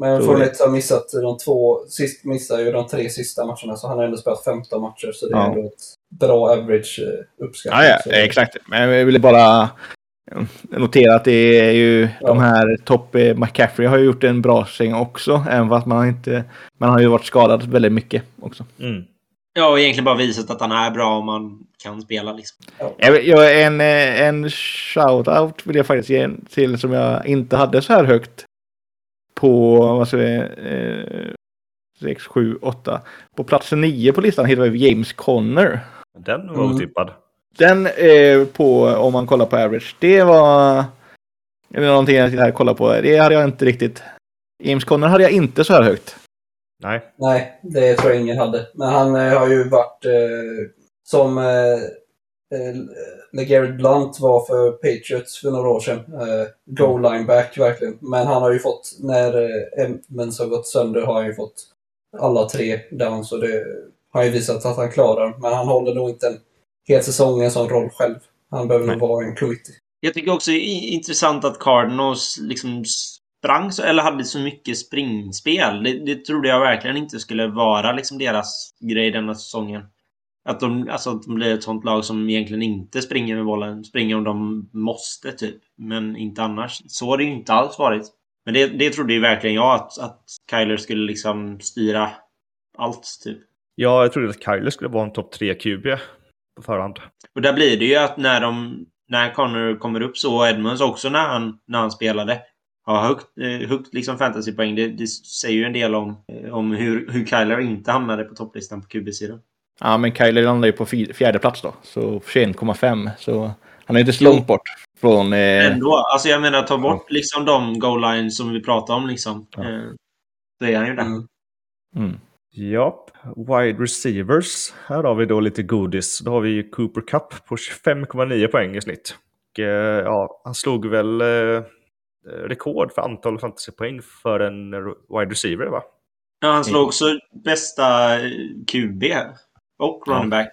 Men Fournette har missat de två, sist missade ju de tre sista matcherna så han har ändå spelat 15 matcher så det är Ja. ändå ett bra average eh, uppskattning. Ja, ja, exakt. Men jag ville bara eh, notera att det är ju Ja. de här topp... eh, McCaffrey har ju gjort en bra säng också, även fast man inte... Man har ju varit skadad väldigt mycket också. Mm. Ja, och egentligen bara visat att han är bra om man kan spela liksom. Jag, jag, en, eh, en shout-out vill jag faktiskt ge en till som jag inte hade så här högt på, vad ska vi, eh, 6, 7, 8. På plats 9 på listan hittar vi James Conner. Den var Mm. otippad. den eh, på, om man kollar på average, det var det var någonting jag här kolla på. Det hade jag inte riktigt. James Conner hade jag inte så här högt. Nej. Nej, det tror jag ingen hade. Men han eh, har ju varit eh, som eh, eh, när Garrett Blunt var för Patriots för några år sedan. Eh, goal line back verkligen. Men han har ju fått, när eh, har gått sönder har han ju fått alla tre down. Så det har han ju visat att han klarar. Men han håller nog inte en hel säsong en sån roll själv. Han behöver nog vara en committee. Jag tycker också det är intressant att Cardinals liksom sprang så, eller hade så mycket springspel. Det, det trodde jag verkligen inte skulle vara liksom deras grej denna säsongen. Att de, alltså, att de blir ett sånt lag som egentligen inte springer med bollen. Springer om de måste, typ. Men inte annars. Så har det ju inte alls varit. Men det, det trodde ju verkligen jag att, att Kyler skulle liksom styra allt, typ. Ja, jag trodde att Kyler skulle vara en topp 3 QB på förhand. Och där blir det ju att när de... När Connor kommer upp så, och Edmonds också när han, när han spelade, har högt, eh, högt liksom fantasypoäng. Det, det säger ju en del om, eh, om hur, hur Kyler inte hamnade på topplistan på QB-sidan. Ja, men Kyler landar ju på fjärde plats då. Så 21,5. Så han är inte så långt bort från... Eh, Ändå, alltså jag menar ta bort liksom de goal lines som vi pratade om liksom. Ja. Eh, så är han ju där. Mm. mm. Ja, wide receivers. Här har vi då lite godis. Då har vi ju Cooper Cup på 25,9 poäng i snitt. Och, eh, ja, han slog väl eh, rekord för antal fantasypoäng för en wide receiver, va? Ja, han slog också bästa eh, QB och running back.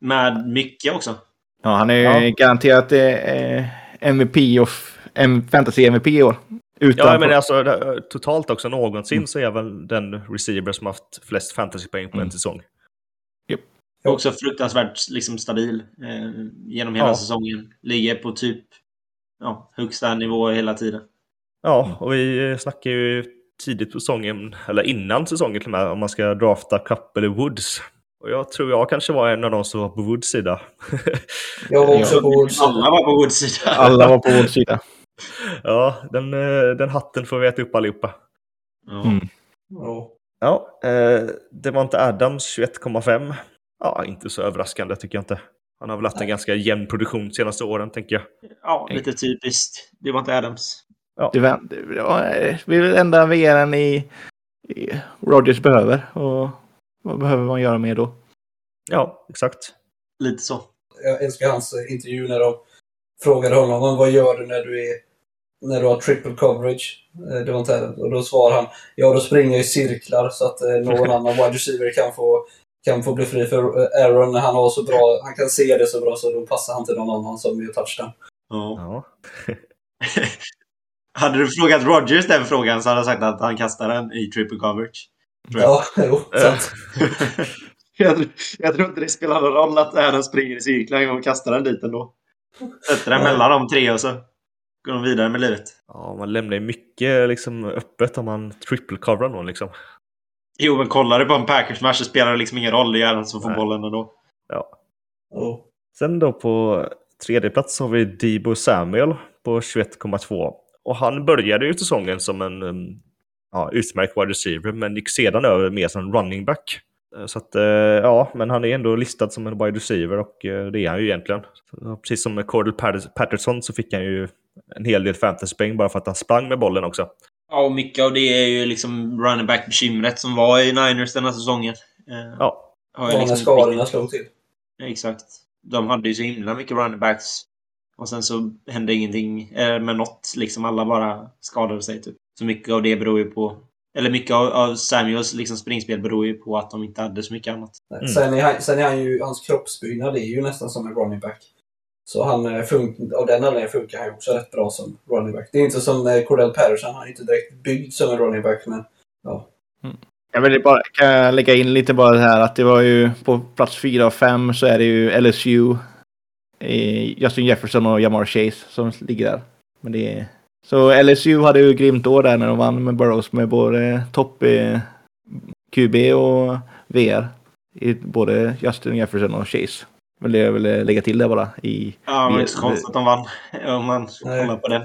Med mycket också. Ja, han är ju Ja. garanterat eh, MVP och en fantasy MVP i år. Utan Ja, men alltså totalt också någonsin så är väl den receiver som haft flest fantasypoäng på en Mm. säsong. Också fruktansvärt liksom, stabil eh, genom hela Ja. säsongen. Ligger på typ ja, högsta nivå hela tiden. Ja, och vi snackar ju tidigt på säsongen, eller innan säsongen till och med, om man ska drafta Cup eller Woods. Och jag tror jag kanske var en av de som var på Woods sida. [LAUGHS] Jag var också på Woods. Alla var på Woods sida. alla var på vår sida. [LAUGHS] ja, den, eh, den hatten får vi äta upp allihopa. Ja. Mm. Ja. Ja, eh, det var inte Adams 21,5. Ja, inte så överraskande tycker jag inte. Han har väl haft en ganska jämn produktion de senaste åren, tänker jag. ja, lite typiskt. Det var inte Adams. Det var, det var, vi är väl enda VR'n i, i Rogers behöver. Och vad behöver man göra mer då? Ja, exakt. Lite så. Jag älskar hans eh, intervju när de frågade honom "Men vad gör du när du är när du har triple coverage. Eh, Det var inte Adams. Och då svarar han ja då springer jag i cirklar så att eh, någon [LAUGHS] annan wide receiver kan få, kan få bli fri för eh, Aaron när han har så bra, han kan se det så bra så då passar han till någon annan som gör touchdown. Ja. [LAUGHS] Hade du frågat Rogers den frågan så hade han sagt att han kastar den i triple coverage. Ja, jo, sant. [LAUGHS] jag, tror- jag tror inte det spelar någon roll att Adams springer i cirklar och kastar den dit ändå. Sätter den mellan de tre och så går de vidare med livet. ja, man lämnar ju mycket liksom, öppet om man triple coverar någon. Liksom. Jo, men kollar du på en Packers-match så spelar det liksom ingen roll. Det är han som får Nej. bollen ändå. Ja. Jo. Sen då på tredje plats har vi Debo Samuel på 21,2. Och han började ju säsongen som en um, ja, utmärkt wide receiver, men gick sedan över mer som en running back. Eh, Så att, eh, ja, men han är ändå listad som en wide receiver och eh, det är han ju egentligen. Precis som med Cordell Patter- Patterson så fick han ju en hel del fantasypoäng bara för att han sprang med bollen också. Ja, och mycket av det är ju liksom running back-bekymret som var i Niners den här säsongen. Eh, Ja, har ju liksom- skadorna slog till. Exakt. De hade ju så himla mycket running backs. Och sen så hände ingenting eh, med något. Liksom alla bara skadade sig typ. Så mycket av det beror ju på... Eller mycket av, av Samuels liksom springspel beror ju på att de inte hade så mycket annat. Mm. Sen, är han, sen är han ju, hans kroppsbyggnad är ju nästan som en running back. Så han, eh, funkar fun- av den anledningen funkar han också rätt bra som running back. Det är inte som eh, Cordell Patterson, han är inte direkt byggd som en running back, men ja. Mm. Jag vill bara kan jag lägga in lite bara det här att det var ju på plats fyra och fem så är det ju LSU, eh, Justin Jefferson och Jamar Chase som ligger där. Men det är... Så LSU hade ju grymt år där när de vann med Burrows med både topp QB och VR. I både Justin Jefferson och Chase. Vill jag vill lägga till det bara i... Ja, det var i- inte så konstigt att de vann. Om man Nej. kollar på den.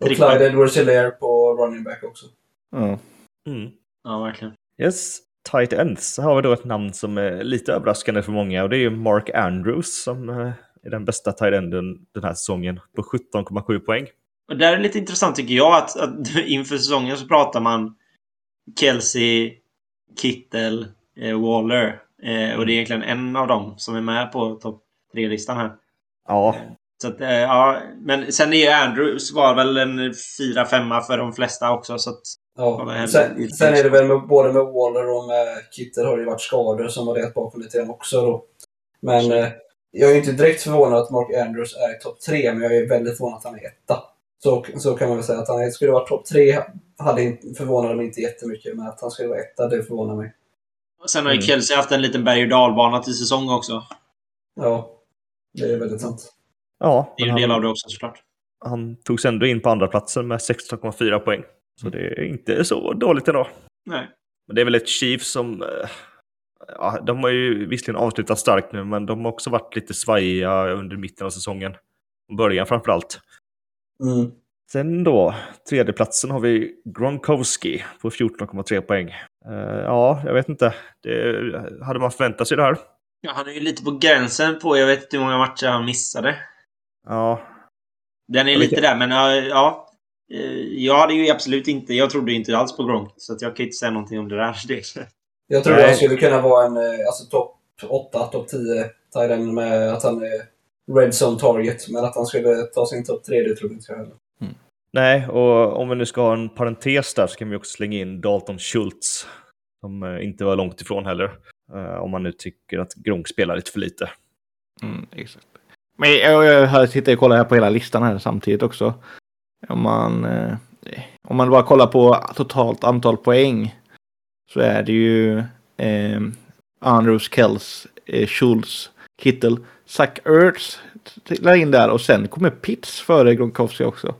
Och. Clyde Edwards Hilaire på running back också. Ja. mm. Ja, verkligen. Yes. tight ends så har vi då ett namn som är lite överraskande för många och det är ju Mark Andrews som eh, är den bästa tight enden den här säsongen på 17,7 poäng. Och där är det lite intressant tycker jag att, att [LAUGHS] inför säsongen så pratar man Kelsey, Kittel, eh, Waller. Eh, och det är egentligen en av dem som är med på topp tre-listan här. Ja, Så att, eh, ja, men sen är ju Andrews var väl en fyra femma för de flesta också. Så att, Ja, Sen, sen är det väl med, både med Waller och med Kittel har det ju varit skador som har legat bakom lite grann också då. Men eh, jag är inte direkt förvånad att Mark Andrews är i topp tre, men jag är väldigt förvånad att han är etta. Så, så kan man väl säga att han skulle vara topp tre hade inte, förvånade mig inte jättemycket, men att han skulle vara etta, det förvånar mig. Sen har ju Mm. Kelsey haft en liten berg och dalbana till säsong också. Ja, det är väldigt sant. ja Det är ju en del han, av det också såklart. han togs ändå in på andra platsen med 16,4 poäng. Så det är inte så dåligt ändå. Nej. Men det är väl ett Chiefs som... eh, Ja, de har ju visserligen avslutat starkt nu, men de har också varit lite svajiga under mitten av säsongen. Början framför allt. Mm. Sen då, tredjeplatsen har vi Gronkowski på 14,3 poäng. Eh, ja, jag vet inte. Det, hade man förväntat sig det här? Ja, han är ju lite på gränsen på, jag vet inte hur många matcher han missade. Ja, Den är Jag vet lite där, men ja, ja. Eh, Jag hade ju absolut inte, jag trodde inte alls på Gronk. Så att jag kan inte säga någonting om det där. [LAUGHS] Det- Jag tror han skulle kunna vara en eh, alltså, topp 8, topp 10 tight end med att han är red zone target. Men att han skulle ta sin topp 3, det tror inte jag heller nej, och om vi nu ska ha en parentes där så kan vi också slänga in Dalton Schultz. Som eh, inte var långt ifrån heller. Eh, om man nu tycker att Gronk spelar lite för lite. Mm, exakt. Men jag, jag, jag sitter och kollar här på hela listan här samtidigt också. Om man, eh, om man bara kollar på totalt antal poäng så är det ju eh, Andrews, Kells, eh, Schultz, Kittel, Zach Ertz trillar in där och sen kommer Pitts före Gronkowski också.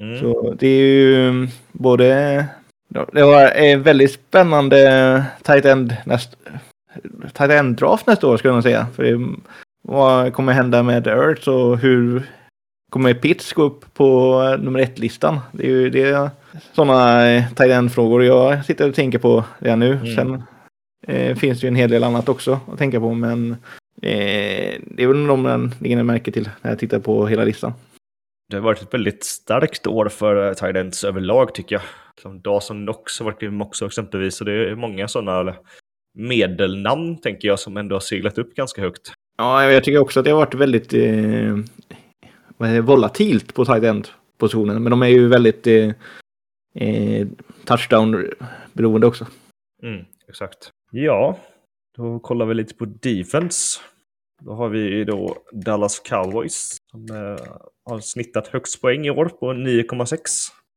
Mm. Så det är ju mm, både... Det var en väldigt spännande tight end näst, tight end draft nästa år skulle nog säga. För det, vad kommer hända med Earth och hur kommer Pitts gå upp på nummer ett-listan? Det är ju det, sådana tight end-frågor jag sitter och tänker på redan nu. Mm. Sen eh, finns det ju en hel del annat också att tänka på, men eh, det är väl de man lägger märke till när jag tittar på hela listan. Det har varit ett väldigt starkt år för tight ends överlag tycker jag. Som Dawson Knox har varit grym också exempelvis. Och det är många sådana medelnamn tänker jag som ändå har seglat upp ganska högt. Ja, jag tycker också att det har varit väldigt eh, volatilt på tight end-positionen. Men de är ju väldigt eh, eh, touchdown-beroende också. Mm, exakt. Ja, då kollar vi lite på defense. Då har vi då Dallas Cowboys som eh, har snittat högst poäng i år på 9,6.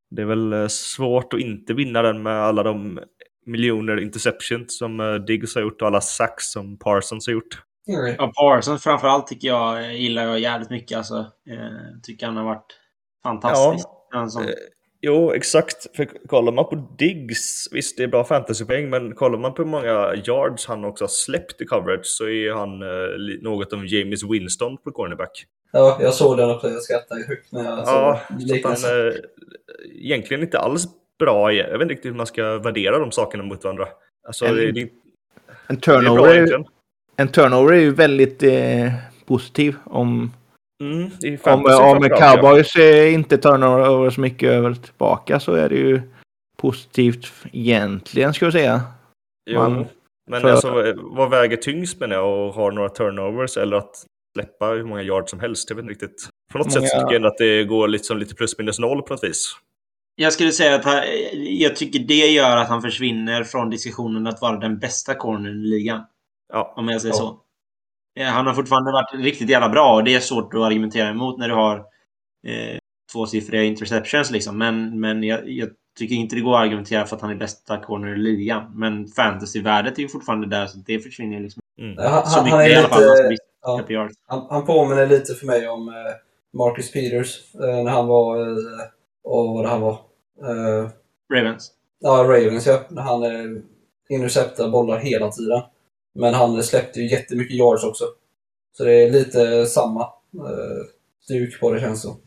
Det är väl eh, svårt att inte vinna den med alla de miljoner interceptions som eh, Diggs har gjort och alla sacks som Parsons har gjort. Mm. Ja, Parsons framförallt tycker jag gillar jag jävligt mycket. Alltså, eh, tycker han har varit fantastisk. Alltså, Eh, Jo, exakt. För kollar man på Diggs, visst det är bra fantasypoäng, men kollar man på hur många yards han också har släppt i coverage så är han eh, något av James Winston på cornerback. Ja, jag såg den också. Jag skrattade högt när jag Ja, såg så att han är egentligen inte alls bra. i- Jag vet inte riktigt hur man ska värdera de sakerna mot varandra. Alltså, En- det, det, En är bra turnover, är, ju- egentligen. en turnover är ju väldigt eh, positiv om, Mm, om, om ja. cowboys eh, inte turnover så mycket över tillbaka så är det ju positivt egentligen ska jag säga. Jo, Man- men för- alltså, vad väger tyngst med det och har några turnovers eller att släppa hur många yards som helst? Jag vet inte riktigt. På något Många- sätt tycker jag att det går liksom lite plus minus noll på något vis. Jag skulle säga att han, jag tycker det gör att han försvinner från diskussionen att vara den bästa cornern i ligan. Ja, Om jag säger Ja. så. Eh, Han har fortfarande varit riktigt jävla bra och det är svårt att argumentera emot när du har eh, tvåsiffriga interceptions liksom. Men, men jag, jag tycker inte det går att argumentera för att han är bästa corner i ligan. Men fantasyvärdet är ju fortfarande där så det försvinner liksom mm. Han, så han, mycket han i är alla fall. Lite... Ja. Han, han påminner lite för mig om eh, Marcus Peters eh, när han var. Eh, och vad det han var. Eh, Ravens. ja, Ravens ja. När han eh, interceptar bollar hela tiden. Men han släppte ju jättemycket yards också. Så det är lite samma eh, stuk på det känns som.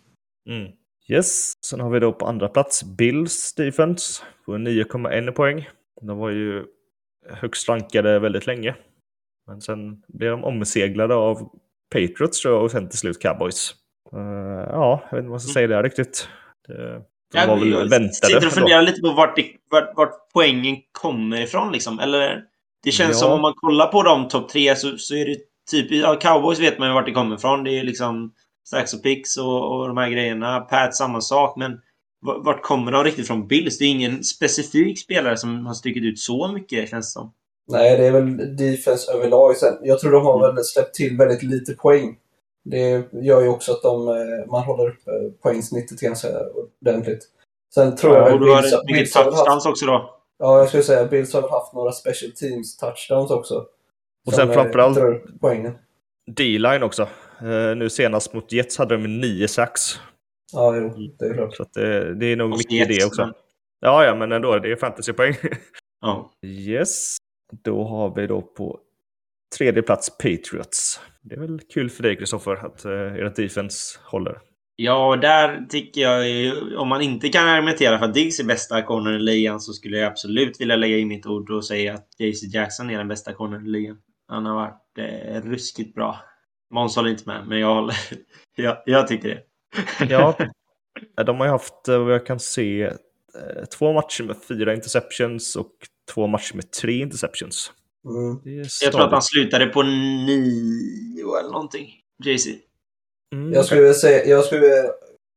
Mm. Yes, sen har vi då på andra plats Bills defense på 9,1 poäng. De var ju högst rankade väldigt länge. Men sen blev de omseglade av Patriots tror jag, och sen till slut Cowboys. Uh, ja, jag vet inte vad jag ska säga där riktigt. Det, de var väl jag väntade. sitter och funderar lite på vart, det, vart, vart poängen kommer ifrån. Liksom. Eller, det känns Ja. som om man kollar på de topp tre så, så är det typ... Ja, cowboys vet man ju vart det kommer ifrån. Det är liksom Stacks och Picks och, och de här grejerna. Pat, samma sak. Men vart kommer de riktigt från Bills? Det är ingen specifik spelare som har stuckit ut så mycket, känns det som. Nej, det är väl defense överlag. Sen, jag tror de har väl släppt till väldigt lite poäng. Det gör ju också att de, eh, man håller upp eh, poängsnittet ganska ordentligt. Sen tror jag och väl du har mycket touchdowns också då. Ja, jag skulle säga Bills har haft några special teams touchdowns också. Och sen eh, framförallt- poängen. D-line också. Eh, nu senast mot Jets hade de nio sacks. Ja, jo, det är klart. Så att det, det är nog Och mycket i det också. men- Ja, ja, men ändå. Det är fantasypoäng. [LAUGHS] Ja. yes. Då har vi då på tredje plats Patriots. Det är väl kul för dig, Kristoffer, att uh, ert defense håller. Ja, där tycker jag ju, om man inte kan argumentera för att Diggs är bästa cornern i ligan så skulle jag absolut vilja lägga in mitt ord och säga att JC Jackson är den bästa cornern i ligan. Han har varit eh, ruskigt bra. Måns håller inte med, men jag håller. [LAUGHS] jag, jag tycker det. Ja, [LAUGHS] de har ju haft, eh, vad jag kan se, eh, två matcher med fyra interceptions och två matcher med tre interceptions. Mm. Jag tror att han slutade på nio eller någonting. JC. Mm. Jag skulle, säga, jag skulle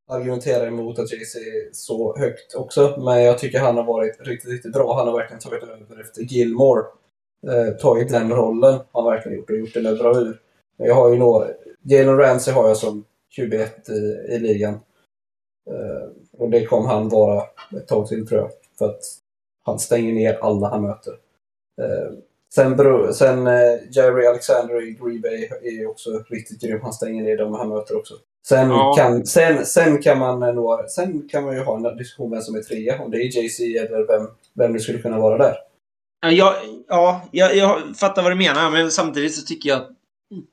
argumentera emot att JC är så högt också, men jag tycker han har varit riktigt, riktigt bra. Han har verkligen tagit över efter Gilmore. Eh, tagit den rollen har han verkligen gjort och gjort det med bravur. Jag har ju några... Jalen Ramsey har jag som QB1 i, i ligan. Eh, och det kommer han vara ett tag till tror jag. För att han stänger ner alla han möter. Eh, sen bero, sen eh, Jerry Alexander i Green Bay är också riktigt grym. Han stänger ner dem han möter också. Sen, Ja. kan, sen, sen, kan man nå, sen kan man ju ha en diskussion vem som är trea. Om det är JC eller vem, vem det skulle kunna vara där. Ja, ja jag, jag fattar vad du menar, men samtidigt så tycker jag att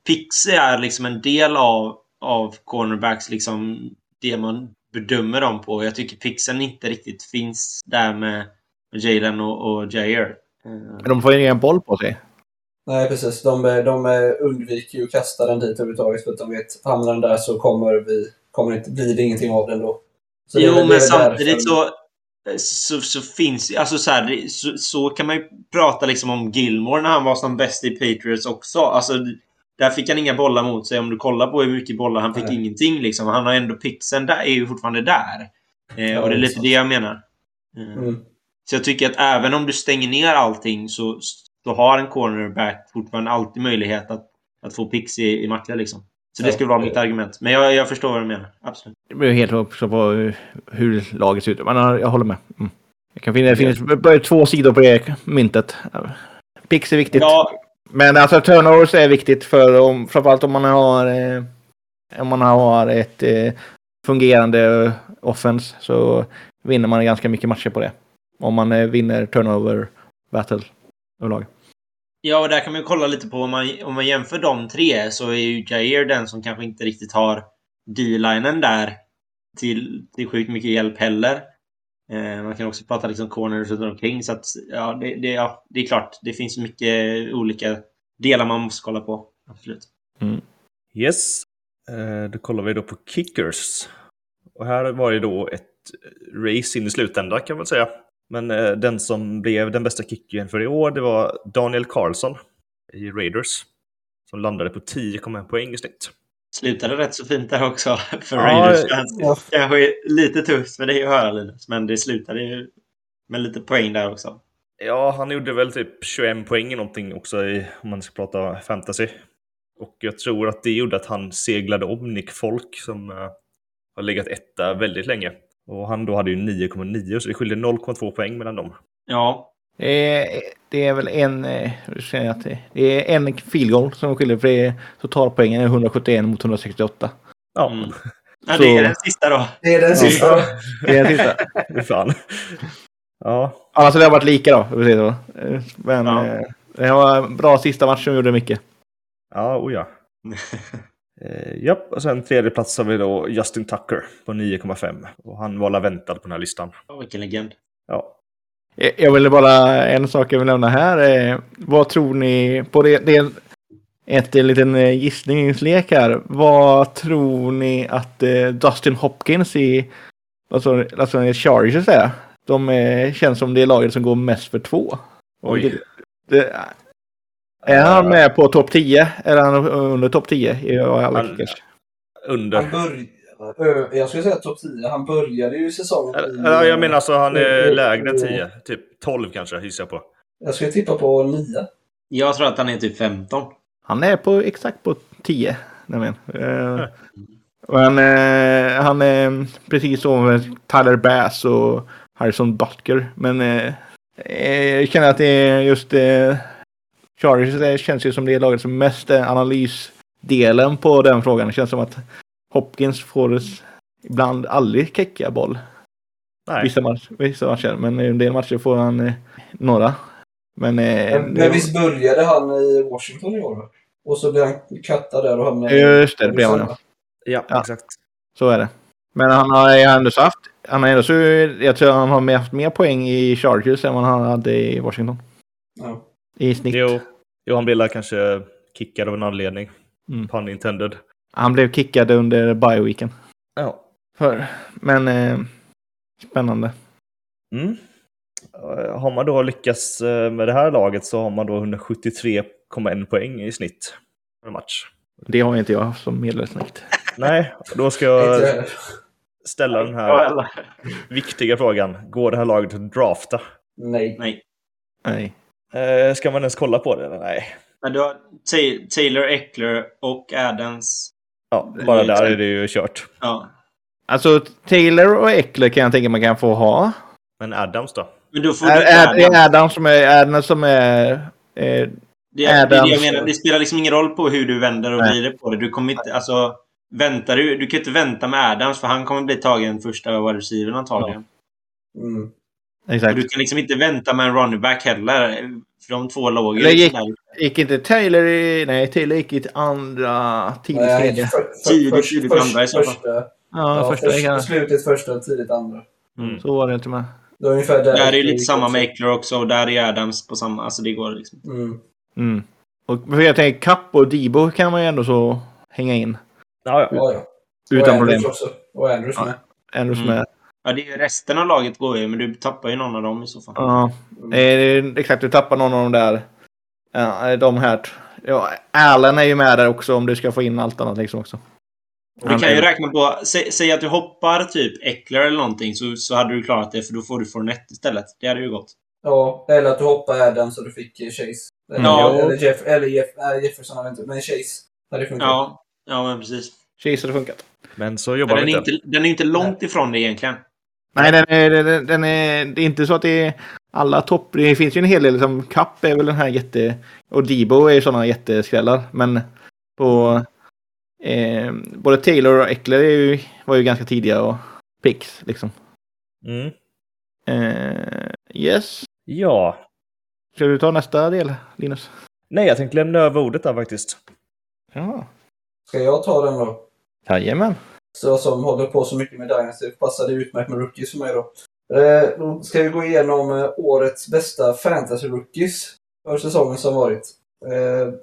Pixie är liksom en del av, av cornerbacks, liksom det man bedömer dem på. Jag tycker Pixen inte riktigt finns där med Jalen och, och Jair. Men de får ju ingen boll på sig. Nej, precis. De, de undviker ju att kasta den dit överhuvudtaget för att de vet hamnar den där så kommer, vi, kommer det inte, blir det ingenting av den då. Så Jo, det men samtidigt därför- så, så, så finns alltså så, här, så, så kan man ju prata liksom om Gilmore när han var som bäst i Patriots också. Alltså, där fick han inga bollar mot sig. Om du kollar på hur mycket bollar han fick, Nej. ingenting liksom. Han har ändå pixeln där, är ju fortfarande där. Eh, Ja, och det är lite det jag menar. Eh, Mm. Så jag tycker att även om du stänger ner allting så, så har en cornerback fortfarande alltid möjlighet att, att få pix i, i matcher liksom. Så det skulle vara mitt argument. Men jag, jag förstår vad du menar. Absolut. Det beror helt också på hur- hur laget ser ut. Men ja, jag håller med. Mm. Jag kan finna, det finns bara två sidor på det myntet. Pix är viktigt. Ja, Men alltså turnovers är viktigt för om, framförallt om man har eh, om man har ett eh, fungerande offense så vinner man ganska mycket matcher på det. Om man eh, vinner turnover battle överlag. Ja, och där kan man ju kolla lite på om man, om man jämför de tre så är ju Jair den som kanske inte riktigt har D-linen där till, till sjukt mycket hjälp heller. Eh, man kan också prata liksom corners runt omkring så att ja det, det, ja, det är klart. Det finns mycket olika delar man måste kolla på. Absolut. Yes. Eh, då kollar vi då på kickers. Och här var det då ett race in i slutändan kan man säga. Men eh, den som blev den bästa kickern för i år, det var Daniel Carlson i Raiders. Som landade på 10,1 poäng i snitt. Slutade rätt så fint där också för Ja, Raiders fans. Ja, Kanske lite tufft för dig att höra Linus, men det slutade ju med lite poäng där också. Ja, han gjorde väl typ 21 poäng i någonting också i, om man ska prata fantasy. Och jag tror att det gjorde att han seglade om Nick Folk som eh, har legat etta väldigt länge. Och han då hade ju 9,9 så det skiljer 0,2 poäng mellan dem. Ja, Det är, det är väl en, eh, hur säger jag att det, är en field goal som skiljer för det är totalpoängen är 171 mot 168. Ja, Mm. ja det är den sista då. det är den sista. Det är den sista. [LAUGHS] Fy fan. Ja, Annars hade det varit lika då. Eh, Men Ja. eh, det var en bra sista match som gjorde mycket. ja, oh ja. [LAUGHS] Eh, japp, och sen tredje plats har vi då Justin Tucker på 9,5. Och han var väntad på den här listan. Ja, vilken legend. Ja, Jag ville bara, en sak jag vill nämna här. är vad tror ni, på det, det är ett en liten eh, gissningslek här. Vad tror ni att eh, Dustin Hopkins i alltså, alltså Chargers är? De eh, känns som det laget som går mest för två. Och Oj. Det, det, är han med på topp 10? Eller är han under topp 10 i alla Han- kickers? Under. Han började, jag skulle säga topp 10. Han började ju säsongen eller jag menar alltså han är lägre än i- 10. Typ 12 kanske gissar jag på. Jag skulle tippa på 9. Jag tror att han är typ 15. Han är på exakt på 10. nämligen. Eh, Men eh, han är precis som Tyler Bass och Harrison Butker. Men eh, eh, jag känner att det är just eh, Chargers det känns ju som det laget som mest är analysdelen på den frågan. Det känns som att Hopkins får ibland aldrig kicka boll. Nej. Vissa, match, vissa matcher. Men i en del matcher får han eh, några. Men, eh, Men, men visst började han i Washington i år? Och så blev han cuttad där och hamnade Just det, det blev han ja. Ja, Ja. exakt. Så är det. Men han har ändå haft, han har ändå så, jag tror han har haft mer poäng i Chargers än vad han hade i Washington. Ja. I snitt. Jo, jo, han blev kanske kickad av en anledning. Mm. Pun intended. Han blev kickad under bye-weeken. Ja. För. Men eh, spännande. Mm. Eh, Har man då lyckats eh, med det här laget så har man då 173,1 poäng i snitt per match. Det har inte jag som medelsnitt. [LAUGHS] Nej, då ska jag ställa den här viktiga frågan. Går det här laget att drafta? Nej. Nej. Nej. Eh, ska man ens kolla på det? eller? Nej. Men du har Ta- Taylor, Eckler och Adams. Ja, bara där är det ju kört. Ja. Alltså Taylor och Eckler kan jag tänka man kan få ha. Men Adams då? Men då får Är, du är, det Adams. är Adam som är, Adams som är eh, Det, det, är det jag Adams. menar. Det spelar liksom ingen roll på hur du vänder och vrider på det. Du kommer inte... Alltså... Väntar du... Du kan inte vänta med Adams för han kommer bli tagen första wide receiver antagligen. Mm. Och exakt. du kan liksom inte vänta med en running back heller. För de två låg ju Det gick-. Gick inte Taylor i... Nej, Taylor gick i andra, tidigt tredje. Tidigt, tidigt först- andra i så fall. första, Ja, ja, första först, veckan. Slutet första, tidigt andra. Mm. Så var det inte med. Det är ungefär där. Där är lite samma med Eckler också och där är Adams på samma... Alltså det går liksom. Mm. Mm. Och för jag tänker Kapp och Debo kan man ju ändå så hänga in. Ja, ja. Ja, ja. Utan och problem. Andrews också. Och Andrews Ja. med. Ändå som Mm. är. Ja, det är ju resten av laget går ju, men du tappar ju någon av dem i så fall. Ja. Exakt, du tappar någon av de där. Ja, de här. Ja, Allen är ju med där också om du ska få in allt annat liksom också. Du kan ju räkna på... Sä, säg att du hoppar typ Eckler eller någonting så, så hade du klarat det för då får du Fournette istället. Det hade ju gått. Ja, eller att du hoppar Adams så du fick eh, Chase. Eller, Ja. eller, Jeff, eller Jeff, nej, Jefferson hade inte, men Chase hade funkat. Ja, ja men precis. Chase hade funkat. Men så Men jobbar den, vi är inte. inte, den är inte långt ifrån det egentligen. Nej, den är, den, den är, det är inte så att det är alla topp... Det finns ju en hel del, liksom, Kapp är väl den här jätte... Och Debo är ju sådana jätteskrällar. Men på... Eh, både Taylor och Eckler är ju, var ju ganska tidiga och picks liksom. Mm. Eh, yes. Ja. Ska du ta nästa del, Linus? Nej, jag tänkte lämna över ordet där faktiskt. Ja. Ska jag ta den då? Jajamän. Så som håller på så mycket med Dynasty. Passade utmärkt med rookies för mig då. Eh, då ska vi gå igenom eh, årets bästa fantasy rookies för säsongen som varit. Eh,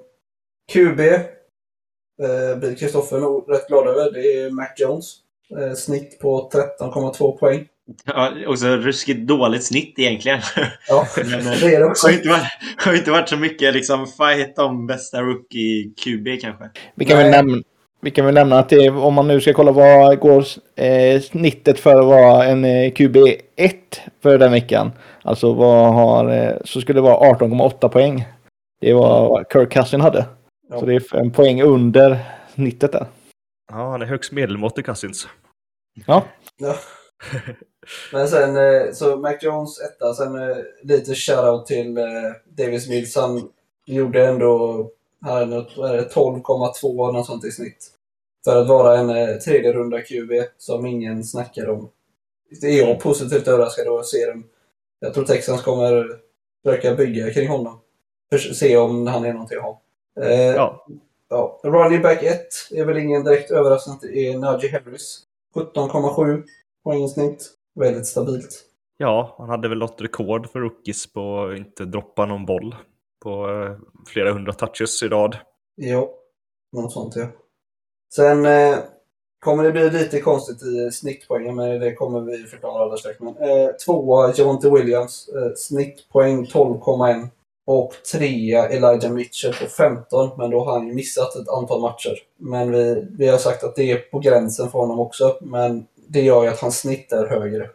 QB eh, blir Kristoffer nog rätt glad över. Det är Mac Jones. Eh, snitt på 13,2 poäng. Ja, också ruskigt dåligt snitt egentligen. [LAUGHS] Ja, [LAUGHS] Men, eh, det är det Det också. har inte varit, har inte varit så mycket liksom fight om bästa rookie QB kanske. Vi kan, väl nämna, vi kan väl nämna att det, om man nu ska kolla vad går eh, snittet för att vara en eh, QB1 för den veckan. Alltså vad har, eh, så skulle det vara 18,8 poäng. Det var vad Kirk Cousin hade. Ja. Så det är en poäng under snittet där. Ja, han är högst medelmåttig Cousins. Ja, Ja. [LAUGHS] Men sen, eh, så Mac Jones etta, sen eh, lite shoutout till eh, Davis Mills. Han gjorde ändå här, något, vad är det, 12,2 något sånt i snitt. För att vara en eh, tredje runda QB som ingen snackar om. Det är jag positivt överraskad av att se den. Jag tror Texans kommer försöka bygga kring honom. För se om han är någonting att ha. Eh, Ja. Ja, running back 1 är väl ingen direkt överraskning. Det är Najee Harris. 17,7 poäng i snitt. Väldigt stabilt. Ja, han hade väl något rekord för rookies på att inte droppa någon boll på eh, flera hundra touches i rad. Ja, något sånt ja. Sen eh, kommer det bli lite konstigt i snittpoängen, men det kommer vi förklara alldeles strax. Men, eh, tvåa Jonte Williams, eh, snittpoäng 12,1. Och trea Elijah Mitchell på 15, men då har han ju missat ett antal matcher. Men vi, vi har sagt att det är på gränsen för honom också, men det gör ju att hans snitt är högre.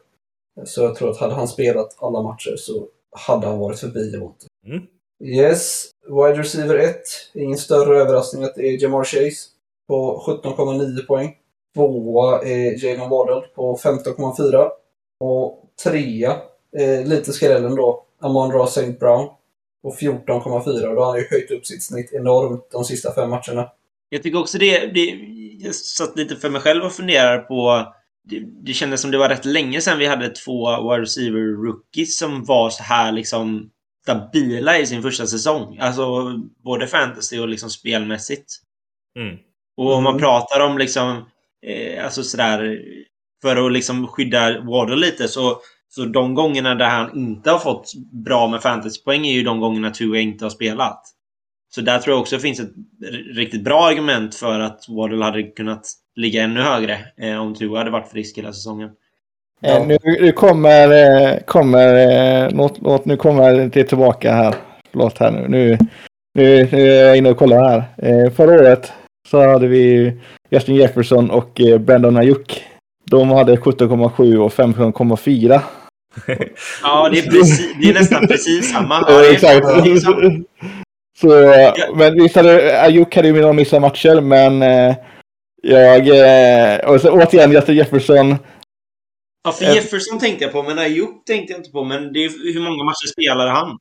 Så jag tror att hade han spelat alla matcher så hade han varit förbi Jonte. Mm. Yes, wide receiver 1. Ingen större överraskning att det är Jamar Chase på 17,9 poäng. Tvåa är Jalen Waddell på 15,4. Och trea, eh, lite skrällen då, Amon Ra St. Brown på 14,4. Och då har han ju höjt upp sitt snitt enormt de sista fem matcherna. Jag tycker också det, det... Jag satt lite för mig själv och funderar på... Det, det kändes som det var rätt länge sedan vi hade två wide receiver rookies som var så här liksom stabila i sin första säsong. Alltså både fantasy och liksom spelmässigt. Mm. Och om man Mm. pratar om liksom, eh, alltså sådär, för att liksom skydda Waddle lite så, så de gångerna där han inte har fått bra med fantasypoäng är ju de gångerna Tua inte har spelat. Så där tror jag också det finns ett riktigt bra argument för att Waddle hade kunnat ligga ännu högre eh, om Tua hade varit frisk hela säsongen. Eh, nu, nu kommer, eh, kommer eh, något, något, nu kommer det tillbaka här. Förlåt här nu. Nu, nu, nu är jag inne och kollar här. Förra året så hade vi Justin Jefferson och eh, Brandon Ayuk. De hade 17,7 och 15,4. [LAUGHS] Ja, det är, precis, det är nästan precis samma. Ja, exakt. Så, men visst hade Ayuk hade ju några missade matcher, men eh, jag... Eh, och så återigen Justin Jefferson. Ja, för Eh. Jefferson tänkte jag på, men Ayuk tänkte jag inte på. Men det är, hur många matcher spelade han?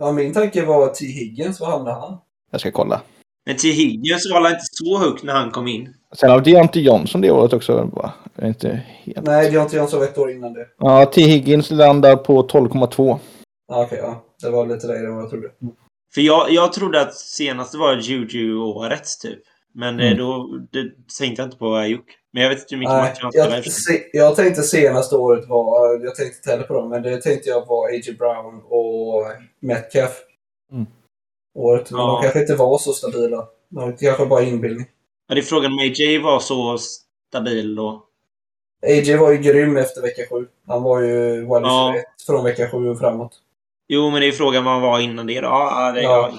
Ja, min tanke var T. Higgins, var hamnade han? Jag ska kolla. Men till Higgins var han inte så högt när han kom in. Sen har Deontay Johnson det året också. Va? Inte helt... Nej, Deontay Johnson var ett år innan det. Ja, T. Higgins landar på 12,2. Ja, Okej, ja. Det var lite lägre än vad jag trodde. För jag, jag trodde att senaste var Juju-året, typ. Men eh, Mm. då det tänkte jag inte på Ayuk. Men jag vet inte hur mycket Nej, matcher han spelade. jag tänkte senaste året var, jag tänkte inte heller på dem, men det tänkte jag var A.J. Brown och Metcalf. Mm. Året, men Ja. de kanske inte var så stabila. De kanske bara inbildning. Ja, det är frågan om AJ var så stabil då. A.J. var ju grym efter vecka sju. Han var ju wide Ja. från vecka sju och framåt. Jo, men det är frågan vad han var innan det då. Ja, det, Ja.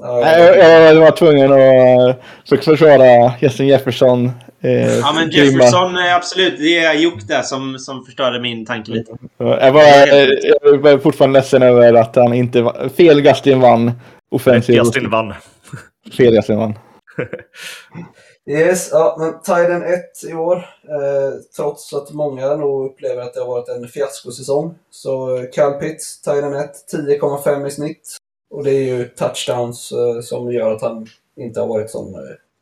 Nej, Jag, jag var tvungen att eh, försvara Justin Jefferson. Eh, ja men. Jefferson, eh, absolut. Det är Ayuk där som, som förstörde min tanke lite. Jag var, eh, jag var fortfarande ledsen över att han inte var... Fel Justin vann. Offensiv. [LAUGHS] Justin vann. Fel Justin vann. Yes, ja, men Tiden 1 i år. Eh, trots att många nog upplever att det har varit en fiaskosäsong. Så eh, Kyle Pitts, Tiden 1, 10,5 i snitt. Och det är ju touchdowns eh, som gör att han inte har varit sån eh,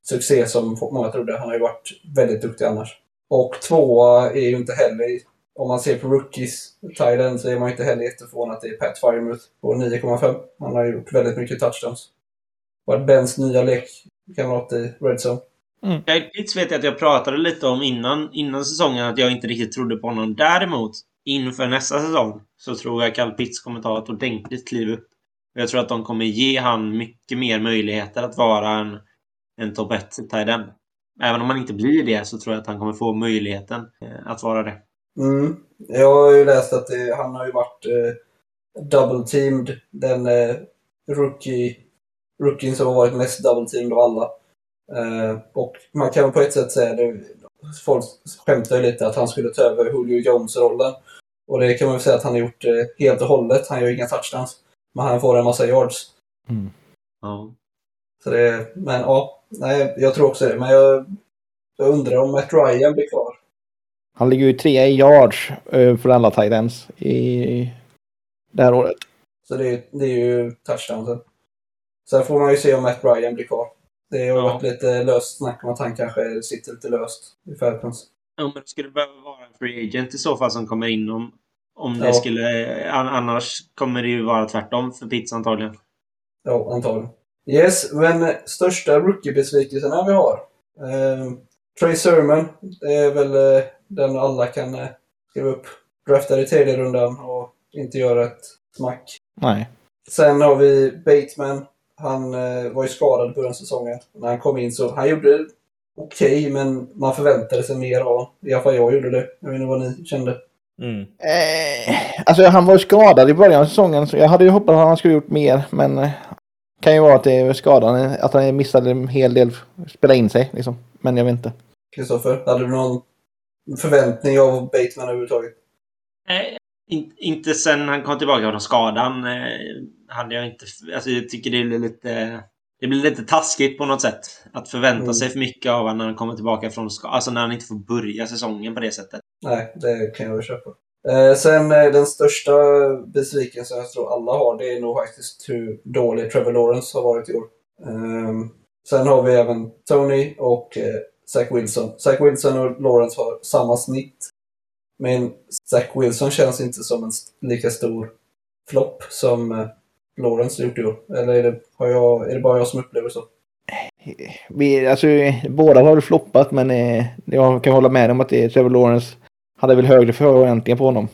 succé som många trodde. Han har ju varit väldigt duktig annars. Och tvåa är ju inte heller, om man ser på rookies, Tiden, så är man inte heller jätteförvånad att det är Pat Firemouth på 9,5. Han har gjort väldigt mycket touchdowns. Varit Bens nya lekkamrat i Red Zone. Kyle Pitts vet jag att jag pratade lite om innan, innan säsongen att jag inte riktigt trodde på honom. Däremot, inför nästa säsong så tror jag Kyle Pitts kommer ta ett ordentligt kliv upp. Och Jag tror att de kommer ge han mycket mer möjligheter att vara en, en topp 1 tight. Även om han inte blir det så tror jag att han kommer få möjligheten eh, att vara det. Mm. Jag har ju läst att det, han har ju varit eh, double-teamed. Den eh, rookie, rookien som har varit mest double-teamed av alla. Eh, och man kan på ett sätt säga det. Folk skämtar ju lite att han skulle ta över Julio Jones-rollen. Och det kan man väl säga att han har gjort eh, helt och hållet. Han gör inga touchdowns. Men han får en massa yards. Ja. Så det, men ja, nej, jag tror också det. Men jag, jag undrar om Matt Ryan blir kvar. Han ligger ju trea i yards eh, för alla tight ends i det här året. Så det, det är ju touchdownsen. Sen får man ju se om Matt Ryan blir kvar. Det har Ja. varit lite löst snack om att han kanske sitter lite löst i Falcons. Ja, men det skulle behöva vara en free agent i så fall som kommer in om, om det Ja. skulle... an- Annars kommer det ju vara tvärtom för Pitts antagligen. Ja, antagligen. Yes, men största rookie-besvikelserna vi har. Eh, Trey Sermon, det är väl eh, den alla kan eh, skriva upp. draftad i tredje rundan och inte gör ett smack. Nej. Sen har vi Bateman. Han eh, var ju skadad på den säsongen. När han kom in så han gjorde det okej, men man förväntade sig mer av. I alla fall jag gjorde det. Jag vet inte vad ni kände. Mm. Eh, alltså han var ju skadad i början av säsongen så jag hade ju hoppats att han skulle gjort mer men eh, kan ju vara att det är skadan, att han missade en hel del spela in sig liksom. Men jag vet inte. Kristoffer, hade du någon förväntning av Bateman överhuvudtaget? Nej, in, inte sen han kom tillbaka från skadan. Eh, hade jag inte... Alltså jag tycker det blir lite... Det blir lite taskigt på något sätt. Att förvänta Mm. sig för mycket av honom när han kommer tillbaka från skadan. Alltså när han inte får börja säsongen på det sättet. Nej, det kan jag väl köpa. Eh, sen eh, den största besvikelsen jag tror alla har, det är nog faktiskt hur dålig Trevor Lawrence har varit i år. Ehm, sen har vi även Tony och eh, Zach Wilson. Zach Wilson och Lawrence har samma snitt. Men Zach Wilson känns inte som en lika stor flopp som eh, Lawrence gjort i år. Eller är det, har jag, är det bara jag som upplever så? Vi, alltså, båda har väl floppat men eh, jag kan hålla med om att det Trevor Lawrence hade väl högre förväntningar på honom.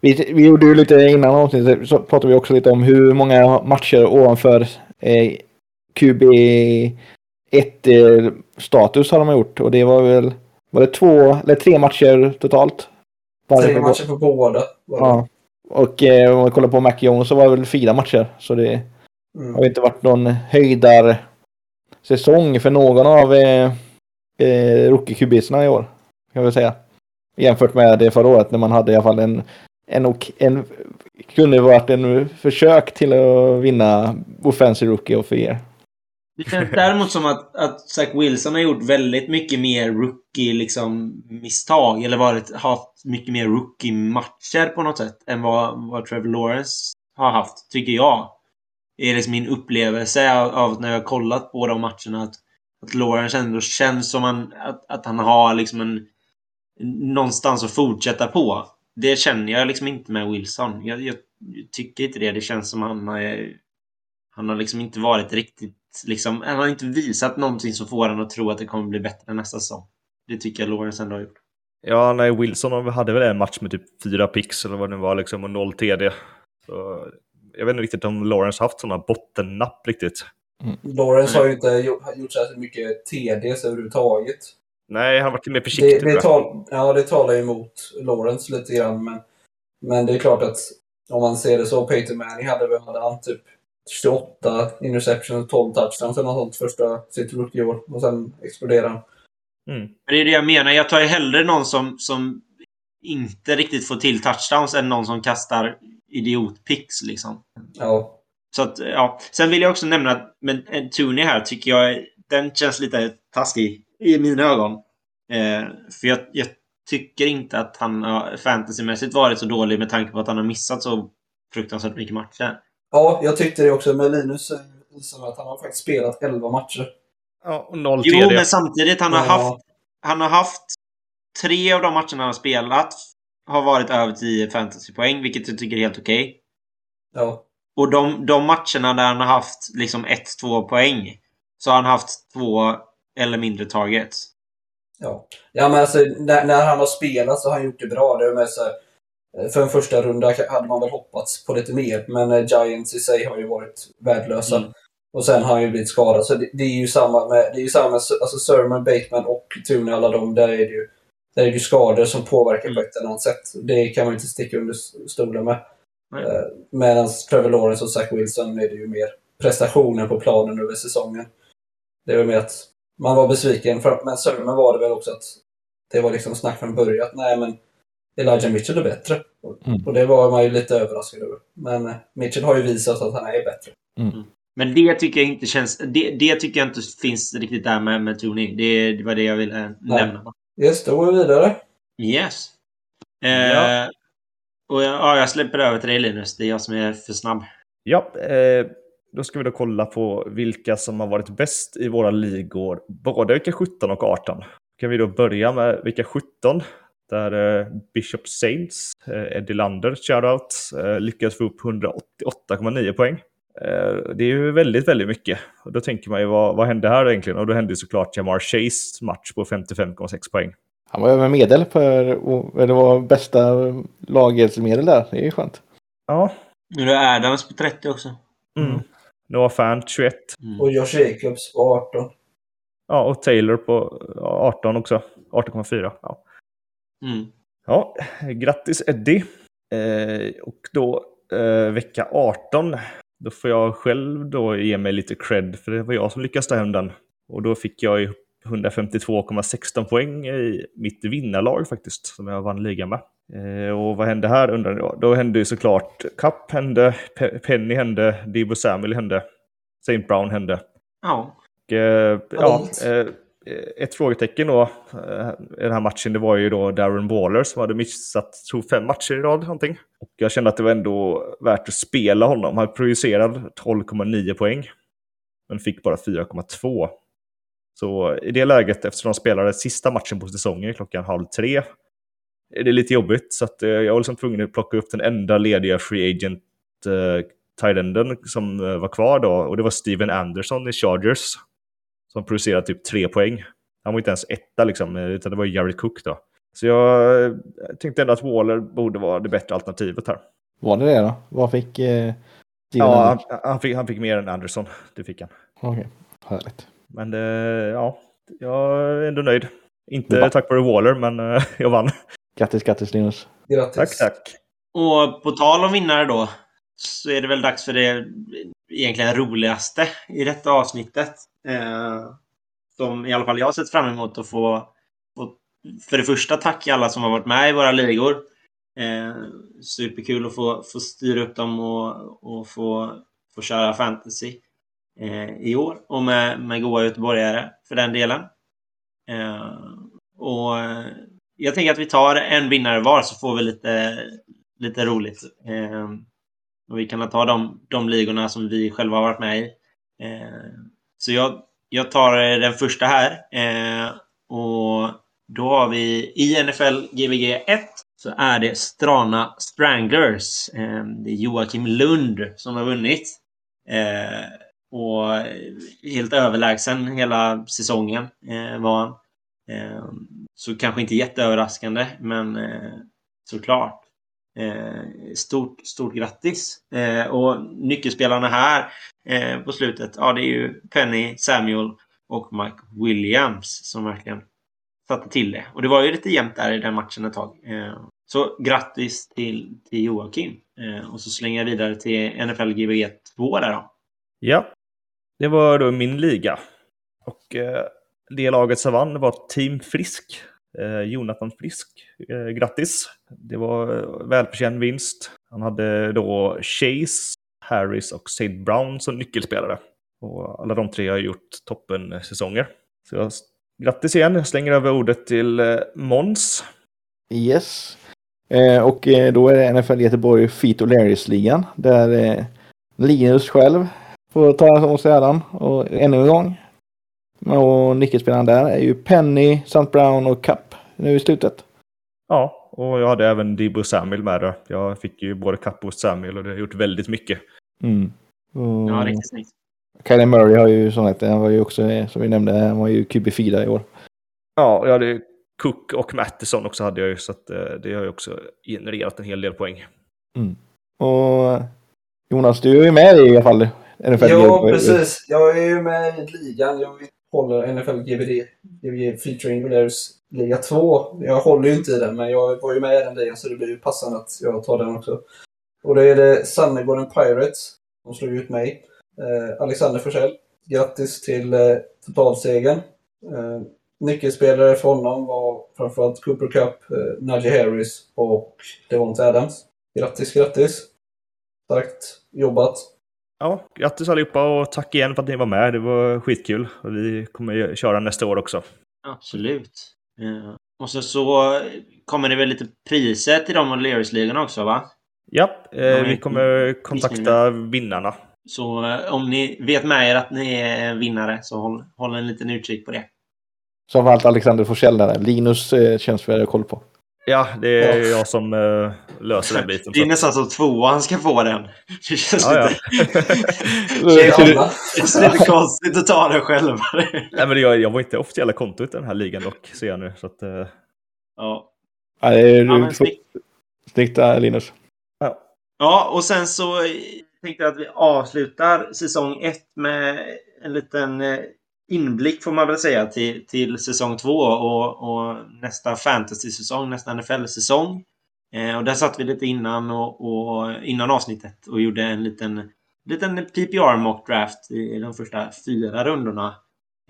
Vi, vi gjorde ju lite innan avsnittet så pratade vi också lite om hur många matcher ovanför eh, QB1 eh, status har de gjort och det var väl var det två eller tre matcher totalt? Tre för- matcher på båda. Ja. Och eh, om man kollar på Mac Jones så var det väl fyra matcher så det Mm. har inte varit någon höjdar säsong för någon av eh, eh, rookie-kubisarna i år. Kan vi säga. Jämfört med det förra året när man hade i alla fall en, en, ok- en kunde varit en försök till att vinna Offensive Rookie of the Year. Det känns däremot som att, att Zach Wilson har gjort väldigt mycket mer rookie liksom, misstag. Eller varit, haft mycket mer rookie-matcher på något sätt. Än vad, vad Trevor Lawrence har haft, tycker jag. Det är liksom min upplevelse av, av när jag har kollat på de matcherna. Att, att Lawrence ändå känns som han, att, att han har liksom en... Någonstans att fortsätta på. Det känner jag liksom inte med Wilson. Jag, jag, jag tycker inte det. Det känns som han har... Han har liksom inte varit riktigt liksom, han har inte visat någonting som får en att tro att det kommer bli bättre nästa säsong. Det tycker jag Lawrence ändå har gjort. Ja, nej, Wilson hade väl en match med typ fyra pix eller vad det nu var, liksom, och noll TD. Så, jag vet inte riktigt om Lawrence haft sådana bottennapp riktigt. Lawrence har ju inte gjort, gjort särskilt mycket TDs överhuvudtaget. Nej, han har varit mer försiktig. Det, det, tal, ja, det talar ju emot Lawrence lite grann, men, men det är klart att om man ser det så, Peyton Manning hade väl hade han typ 28 interceptions, 12 touchdowns eller något sånt första sitt rookie-år och sen exploderade han. Mm. Men det är det jag menar. Jag tar ju hellre någon som, som inte riktigt får till touchdowns än någon som kastar idiotpicks liksom. Ja, Så att, ja. Sen vill jag också nämna att men en Tooney här tycker jag, den känns lite taskig i mina ögon. Eh, för jag, jag tycker inte att han har fantasymässigt varit så dålig med tanke på att han har missat så fruktansvärt mycket matcher. Ja jag tyckte det också, men Linus visar att han har faktiskt spelat 11 matcher. Ja, och noll Jo, TD. men samtidigt, han har, Ja. haft, han har haft tre av de matcherna han har spelat har varit över 10 fantasypoäng, vilket jag tycker är helt okej. Ja, Och de, de matcherna där han har haft liksom 1-2 poäng så har han haft två eller mindre targets. ja. ja men alltså när, när han har spelat så har han gjort det bra. Det är med så här, för en första runda hade man väl hoppats på lite mer, men eh, Giants i sig har ju varit värdelösa. Mm. Och sen har han ju blivit skadad. Så det, det är ju samma med, det är ju samma med alltså Sermon, Bateman och Tooney, alla de. Där är det ju, där är det ju skador som påverkar på ett eller annat sätt. Det kan man ju inte sticka under stolen med. Nej. Eh, Medan Trevor Lawrence och Zach Wilson är det ju mer prestationer på planen över säsongen. Det är väl mer att man var besviken. För, men Sermon var det väl också att det var liksom snack från början att nej men Elijah Mitchell är bättre. Och, Mm. och det var man ju lite överraskad över. Men Mitchell har ju visat att han är bättre. Men det tycker jag inte känns... Det, det tycker jag inte finns riktigt där med, med Tony. Det, det var det jag ville nämna. Yes, då går vi vidare. Yes. Eh, Ja. Och jag, ja, jag släpper över till dig Linus. Det är jag som är för snabb. Ja, eh, då ska vi då kolla på vilka som har varit bäst i våra ligor, både vecka 17 och 18. Kan vi då börja med vecka 17, där eh, Bishop Saints, eh, Eddie Lander, shoutout, eh, lyckades få upp 188,9 poäng. Det är ju väldigt, väldigt mycket. Och då tänker man ju, vad, vad hände här egentligen? Och då hände såklart Jamar Chase match på 55,6 poäng. Han var över medel för, och det var bästa lagelsmedel där. Det är ju skönt. Ja. Nu är det Adams på 30 också. Mm. Noah Fant 21. Mm. Och Josh Jacobs på 18. Ja, och Taylor på ja, 18 också. 18,4. Ja. Mm. ja, grattis Eddie. Eh, och då eh, vecka 18. Då får jag själv då ge mig lite cred för det var jag som lyckades ta hem den. Och då fick jag ju 152,16 poäng i mitt vinnarlag faktiskt, som jag vann ligan med. Eh, och vad hände här undrar jag? Då hände ju såklart Cup hände, Pe- Penny hände, Debo Samuel hände, St. Brown hände. Ja. Och, eh, ja, eh, Eh, ett frågetecken då eh, i den här matchen, det var ju då Darren Waller som hade missat, tror fem matcher i rad någonting. Och jag kände att det var ändå värt att spela honom. Han projicerad 12,9 poäng. Men fick bara 4,2. Så i det läget, eftersom de spelade sista matchen på säsongen klockan halv tre, är det lite jobbigt. Så att, eh, jag var liksom tvungen att plocka upp den enda lediga free agent eh, som var kvar då. Och det var Steven Anderson i Chargers. Som producerade typ tre poäng. Han var inte ens etta liksom, utan det var Jared Cook då. Så jag tänkte ändå att Waller borde vara det bättre alternativet här. Var det det då? Vad fick eh, Ja, han, han, fick, han fick mer än Anderson. Det fick han. Okej, härligt. Men eh, ja, jag är ändå nöjd. Inte Va? tack vare Waller, men eh, jag vann. Grattis, grattis Linus. Grattis. Tack, tack. Och på tal om vinnare då, så är det väl dags för det egentligen roligaste i detta avsnittet. Eh, som i alla fall jag har sett fram emot att få, få för det första tack alla som har varit med i våra ligor. Eh, superkul att få, få styra upp dem och, och få, få köra fantasy eh, i år. Och med, med goa göteborgare för den delen. Eh, och eh, jag tänker att vi tar en vinnare var så får vi lite, lite roligt. Eh, och vi kan ta de, de ligorna som vi själva har varit med i. Eh, så jag, jag tar eh, den första här. Eh, och då har vi i NFL Gbg 1 så är det Strana Stranglers. Eh, det är Joakim Lund som har vunnit. Eh, och helt överlägsen hela säsongen eh, var han. Eh, så kanske inte jätteöverraskande, men eh, såklart. Eh, stort, stort grattis! Eh, och nyckelspelarna här eh, på slutet, ja det är ju Penny, Samuel och Mike Williams som verkligen satte till det. Och det var ju lite jämnt där i den matchen ett tag. Eh, så grattis till, till Joakim! Eh, och så slänger jag vidare till NFL Gbg 2 där då. Ja, det var då min liga. Och eh, det laget som vann var Team Frisk. Eh, Jonathan Frisk. Eh, grattis! Det var eh, välförtjänt vinst. Han hade då Chase, Harris och Sid Brown som nyckelspelare. Och alla de tre har gjort toppen-säsonger. Så jag, grattis igen. Jag slänger över ordet till eh, Måns. Yes. Eh, och eh, då är det NFL Göteborg Feet och Larrys-ligan Där eh, Linus själv får ta åt sig äran. Och ännu en gång. Och nyckelspelaren där är ju Penny, St. Brown och Cup nu i slutet. Ja, och jag hade även Debo Samuel med där. Jag fick ju både Kapp och Samuel och det har gjort väldigt mycket. Mm. Och Ja, riktigt snyggt. Kylie Murray har ju sånt han var ju också, som vi nämnde, han var ju QB4 i år. Ja, jag hade Cook och Mattison också hade jag ju, så att, eh, det har ju också genererat en hel del poäng. Och Jonas, du är ju med i alla fall. NFL Ja, Göteborg. precis. Jag är ju med i ligan. Jag håller NFL GBD, GBD Featuring Winners Liga 2. Jag håller ju inte i den, men jag var ju med i den ligan så det blir ju passande att jag tar den också. Och då är det Sannegården Pirates som slog ut mig. Eh, Alexander Forsell. Grattis till eh, totalsegern. Eh, nyckelspelare för honom var framförallt Cooper Cup, eh, Najee Harris och Devonta Adams. Grattis, grattis! Starkt jobbat. Ja, grattis allihopa och tack igen för att ni var med. Det var skitkul. Och vi kommer köra nästa år också. Absolut. Eh, och så, så kommer det väl lite priser till de O'Learys-ligorna också, va? Ja, eh, vi kommer kontakta vinnarna. Så eh, om ni vet med er att ni är vinnare så håll, håll en liten utkik på det. Som allt Alexander Forsell där. Linus eh, känns väl koll på. Ja, det är jag som eh, löser den biten. Det är så- nästan så tvåan ska få den. [LAUGHS] Det känns Ja, ja. lite... [LAUGHS] Det är känns, alla. det känns lite konstigt att ta den själv. [LAUGHS] Nej, men jag, jag var inte officiella kontot i den här ligan dock, ser jag nu. Så att, eh, Ja. Ja, det är, Ja, men snyggt. snyggt där, Linus. Ja, och sen så tänkte jag att vi avslutar säsong 1 med en liten eh, inblick får man väl säga till, till säsong två och, och nästa fantasy-säsong, nästa NFL-säsong. Eh, och där satt vi lite innan, och, och, innan avsnittet och gjorde en liten, liten PPR mock draft i de första fyra rundorna.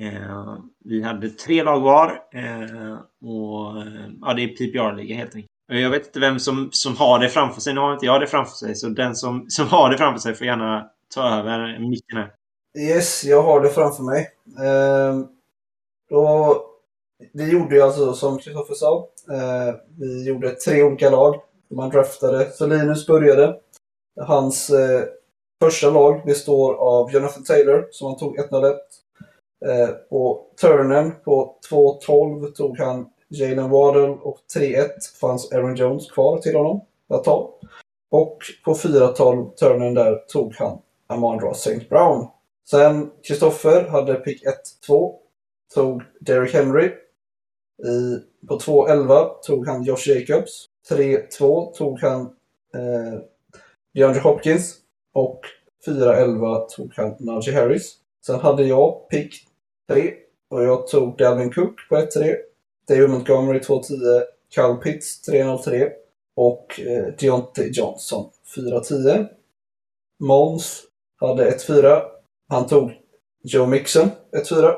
Eh, vi hade tre lag var eh, och eh, ja, det är PPR-liga helt enkelt. Eh, jag vet inte vem som, som har det framför sig. Nu har inte jag det framför sig. Så den som, som har det framför sig får gärna ta över micken här. Yes, jag har det framför mig. Eh, då, vi gjorde ju alltså, som Kristoffer sa, eh, vi gjorde tre olika lag. Man draftade. Så Linus började. Hans eh, första lag består av Jonathan Taylor, som han tog 101. Eh, på turnen på 2.12 tog han Jalen Waddle och 3-1 fanns Aaron Jones kvar till honom att ta. Och på 4-12 turnen där tog han Amandra St. Brown. Sen Kristoffer hade pick 1-2. Tog Derrick Henry. I, på 2-11 tog han Josh Jacobs. 3-2 tog han eh, DeAndre Hopkins. Och 4-11 tog han Najee Harris. Sen hade jag pick 3. Och jag tog Dalvin Cook på 1-3. David Montgomery 2-10. Kyle Pitts 3-0-3. Och eh, Deontay Johnson 4-10. Måns hade 1-4. Han tog Joe Mixon 1-4.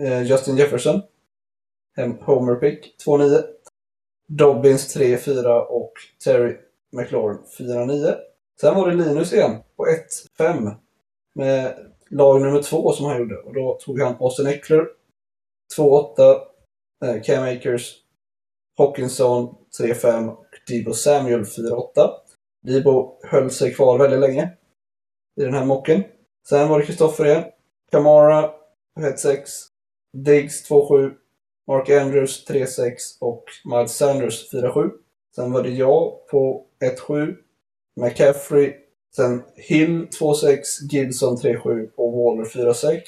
Eh, Justin Jefferson. Homer pick 2-9. Dobbins 3-4 och Terry McLaurin 4-9. Sen var det Linus igen på 1-5 med lag nummer 2 som han gjorde. Och då tog han Austin Eckler 2-8. Eh, Cam Akers Hawkinson 3-5 och Debo Samuel 4-8. Debo höll sig kvar väldigt länge i den här mocken. Sen var det Kristoffer igen. Kamara 1-6. Diggs 2-7. Mark Andrews 3-6 och Miles Sanders 4-7. Sen var det jag på 1-7. McCaffrey. Sen Hill 2-6. Gibson 3-7 och Waller 4-6.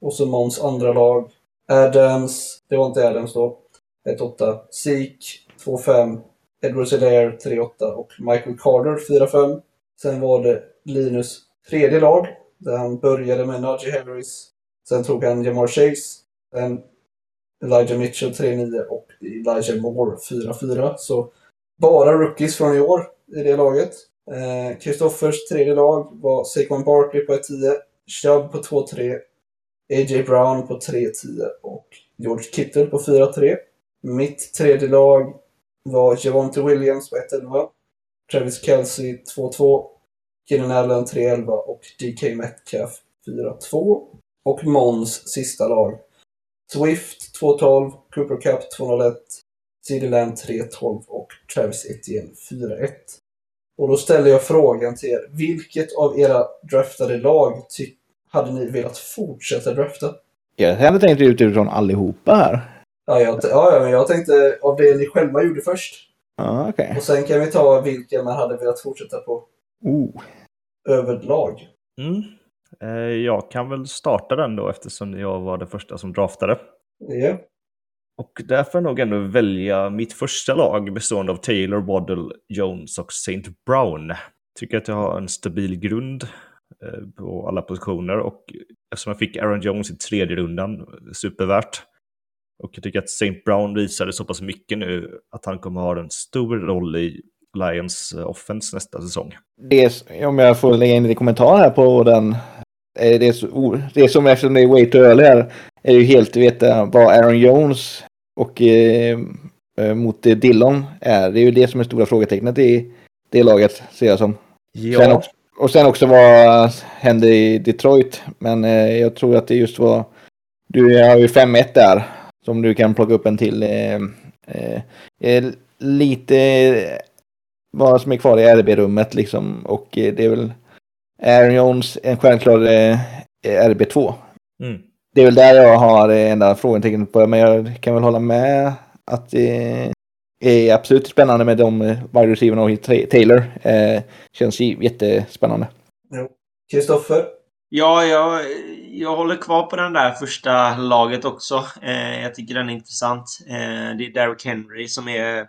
Och så Måns andra lag. Adams. Det var inte Adams då. 1-8. Seek 2-5. Edward Sedair 3-8 och Michael Carter 4-5. Sen var det Linus tredje lag där han började med Najee Harris. Sen tog han Jamar Chase. Sen Elijah Mitchell 3-9 och Elijah Moore 4-4. Så bara rookies från i år i det laget. Kristoffers eh, tredje lag var Saquon Barkley på 1-10. Chubb på 2-3. A.J. Brown på 3-10 och George Kittle på 4-3. Mitt tredje lag var Javonte Williams på 1-11. Travis Kelce 2-2. Keenan Allen 3-11 och DK Metcalf 4-2. Och Mons sista lag. Swift 2-12, Cooper Cup 2-01, CD Lamb 3-12 och Travis Etienne 4-1. Och då ställer jag frågan till er. Vilket av era draftade lag hade ni velat fortsätta drafta? Jag hade tänkt ut utifrån allihopa här. Ja, jag, ja, men jag tänkte av det ni själva gjorde först. Ja, okej. Och sen kan vi ta vilka man hade velat fortsätta på Oh. överlag. Mm. Eh, Jag kan väl starta den då eftersom jag var det första som draftade. Ja. Och där får jag nog ändå välja mitt första lag bestående av Taylor, Waddle, Jones och St. Brown. Tycker att jag har en stabil grund eh, på alla positioner och eftersom jag fick Aaron Jones i tredje rundan, supervärt. Och jag tycker att St. Brown visade så pass mycket nu att han kommer ha en stor roll i Lions eh, offense nästa säsong. Det, om jag får lägga in lite kommentar här på den. eh, Det, är så, det är som eftersom det är way too early här. Är ju helt veta vad Aaron Jones och eh, eh, mot Dillon är. Det är ju det som är stora frågetecknet i det laget ser jag som. Sen också, och sen också vad hände i Detroit. Men eh, jag tror att det just var... Du har ju 5-1 där. Som du kan plocka upp en till. Eh, eh, lite vad som är kvar i RB-rummet liksom. Och eh, det är väl Aaron Jones en självklar eh, RB2. Mm. Det är väl där jag har eh, enda frågetecknet på. Men jag kan väl hålla med att det är absolut spännande med de eh, wide receiverna och Ta- Taylor. Eh, känns ju jättespännande. Kristoffer? Ja, jag, jag håller kvar på den där första laget också. Eh, jag tycker den är intressant. Eh, det är Derrick Henry som är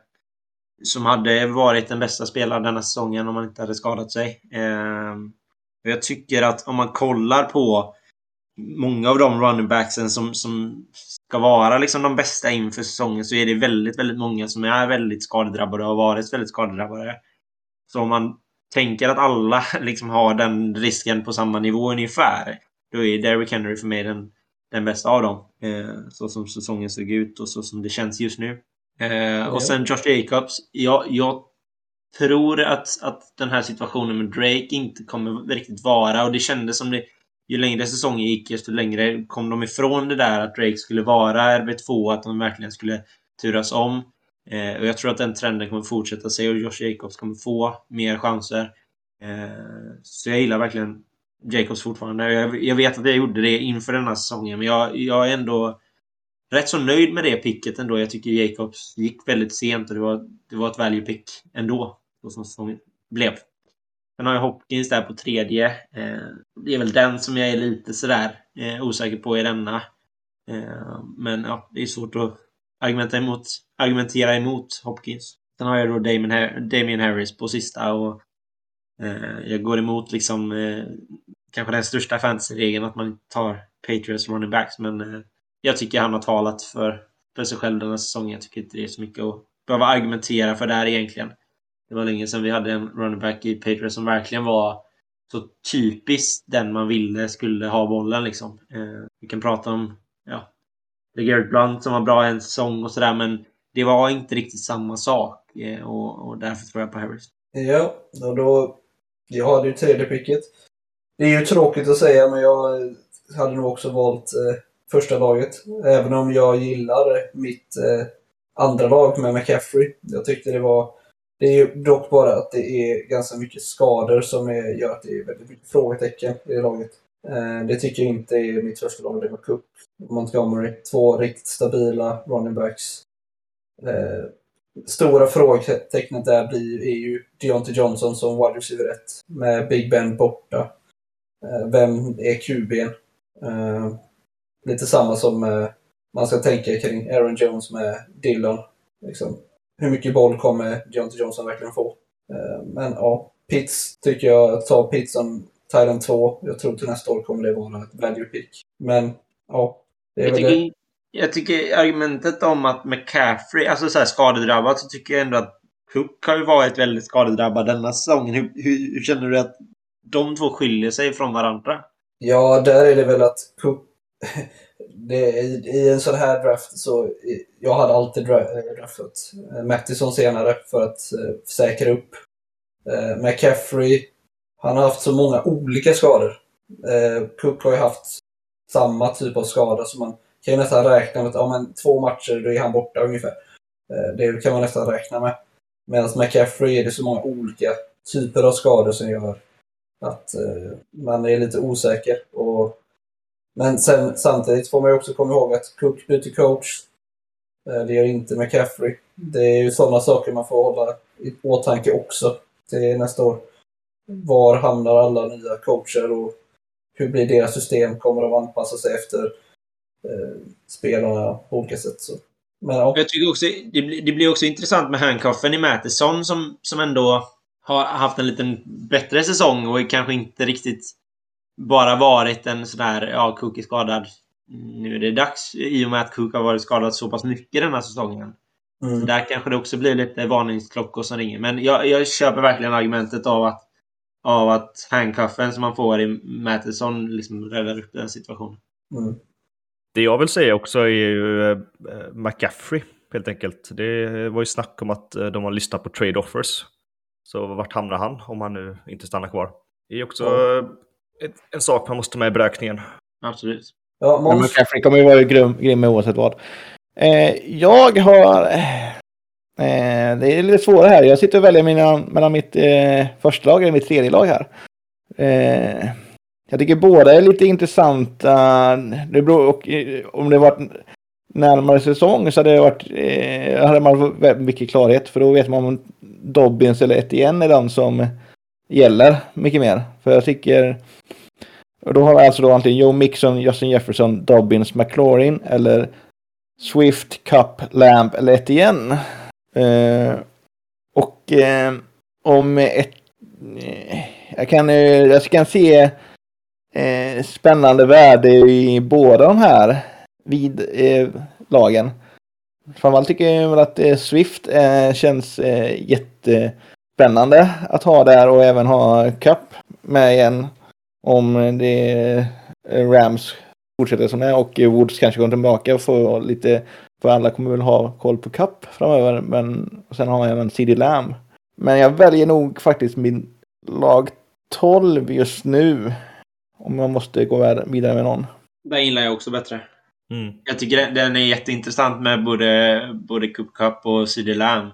som hade varit den bästa spelaren denna säsongen om han inte hade skadat sig. Eh, jag tycker att om man kollar på många av de running backsen som, som ska vara liksom de bästa inför säsongen så är det väldigt, väldigt många som är väldigt skadedrabbade och har varit väldigt skadedrabbade. Så om man tänker att alla [LAUGHS] liksom har den risken på samma nivå ungefär, då är Derrick Henry för mig den, den bästa av dem. Eh, så som säsongen såg ut och så som det känns just nu. Eh, och sen Josh Jacobs. Jag, jag tror att, att den här situationen med Drake inte kommer riktigt vara och det kändes som det ju längre säsongen gick, desto längre kom de ifrån det där att Drake skulle vara RB2, att de verkligen skulle turas om. Eh, och jag tror att den trenden kommer fortsätta sig och Josh Jacobs kommer få mer chanser. Eh, så jag gillar verkligen Jacobs fortfarande. Jag, jag, vet att jag gjorde det inför denna säsongen, men jag, jag är ändå rätt så nöjd med det picket ändå. Jag tycker Jacobs gick väldigt sent och det var, det var ett value pick ändå, så som säsongen blev. Sen har jag Hopkins där på tredje. Eh, det är väl den som jag är lite sådär eh, osäker på i denna. Eh, men ja, det är svårt att argumentera emot, argumentera emot Hopkins. Sen har jag då Damien, Damien Harris på sista och eh, jag går emot liksom eh, kanske den största fantasy-regeln att man tar Patriots running backs men eh, jag tycker han har talat för, för sig själv den här säsongen. Jag tycker inte det är så mycket att behöva argumentera för där egentligen. Det var länge sedan vi hade en running back i Patriots som verkligen var så typiskt den man ville skulle ha bollen liksom. Eh, vi kan prata om, ja, Garrett Blunt som var bra en säsong och sådär men det var inte riktigt samma sak eh, och, och därför tror jag på Harris. Ja, och då... Jag hade ju tredje picket. Det är ju tråkigt att säga men jag hade nog också valt eh, första laget. Även om jag gillar mitt eh, andra lag med McCaffrey. Jag tyckte det var det är ju dock bara att det är ganska mycket skador som är, gör att det är väldigt mycket frågetecken i det laget. Eh, det tycker jag inte är mitt första lag. Det var Cook och Montgomery. Två riktigt stabila running backs. Eh, stora frågetecknet där blir, är ju Deontay Johnson som wide receiver 1 med Big Ben borta. Eh, vem är QB'n? Eh, Lite samma som man ska tänka kring Aaron Jones med Dillon. Liksom hur mycket boll kommer Jonte Johnson verkligen få? Eh, men ja, Pitts tycker jag, ta Pitts som Thailand 2. Jag tror till nästa år kommer det vara ett value pick. Men ja, det är jag väl tycker, det. Jag tycker argumentet om att McCaffrey, alltså så här skadedrabbad, så tycker jag ändå att Cook har ju varit väldigt skadedrabbad denna säsongen. Hur, hur, hur känner du att de två skiljer sig från varandra? Ja, där är det väl att Cook det, i, i, en sån här draft så jag hade alltid eh, draftat Mattisson Mattison senare för att eh, säkra upp. Uh, McCaffrey, han har haft så många olika skador. Uh, Cook har ju haft samma typ av skada så man kan ju nästan räkna med att ja, men två matcher då är han borta ungefär. Uh, det kan man nästan räkna med. Medan McCaffrey är det så många olika typer av skador som gör att man är lite osäker. Och men sen, samtidigt får man ju också komma ihåg att Cook byter coach. Eh, det gör inte McCaffrey. Det är ju sådana saker man får hålla i åtanke också till nästa år. Var hamnar alla nya coacher och hur blir deras system? Kommer de anpassa sig efter eh, spelarna på olika sätt? Så. Men, ja. Jag tycker också det blir, det blir också intressant med handcuffen i Mattisson som, som ändå har haft en liten bättre säsong och är kanske inte riktigt bara varit en sån här, ja, Cook är skadad. Nu är det dags i och med att Cook har varit skadad så pass mycket den här säsongen. Mm. Där kanske det också blir lite varningsklockor som ringer. Men jag, jag köper verkligen argumentet av att av att handcuffen som man får i Matheson liksom räddar upp den situationen. Mm. Det jag vill säga också är ju äh, McCaffrey helt enkelt. Det var ju snack om att eh, de har lyssnat på trade offers. Så vart hamnar han om han nu inte stannar kvar? Det är också mm en sak man måste ta med i beräkningen. Absolut. Ja, Måns... McCaffrey kommer ju vara grym, grym oavsett vad. Eh, jag har... Eh, det är lite svårare här. Jag sitter och väljer mina, mellan mitt eh, första lag och mitt tredje lag här. Eh, jag tycker båda är lite intressanta. Det beror, och, eh, om det varit närmare säsong så hade det varit, eh, hade man väldigt mycket klarhet. För då vet man om Dobbins eller Etienne är den som gäller mycket mer. För jag tycker Och då har vi alltså då antingen Joe Mixon, Justin Jefferson, Dobbins, McLaurin eller Swift, Cup, Lamb eller Etienne. Eh, och eh, om ett... Eh, jag, kan, eh, jag kan se eh, spännande värde i båda de här vid eh, lagen. Framförallt tycker jag väl att eh, Swift eh, känns eh, jättespännande att ha där och även ha Cup med igen. Om det Rams fortsätter som det är och Woods kanske går tillbaka och får lite, för alla kommer väl ha koll på Cup framöver, men sen har jag även CD Lamb. Men jag väljer nog faktiskt min lag 12 just nu. Om jag måste gå vidare med någon. Där gillar jag också bättre. Mm. Jag tycker den- den är jätteintressant med både, både Cup Cup och CD Lamb.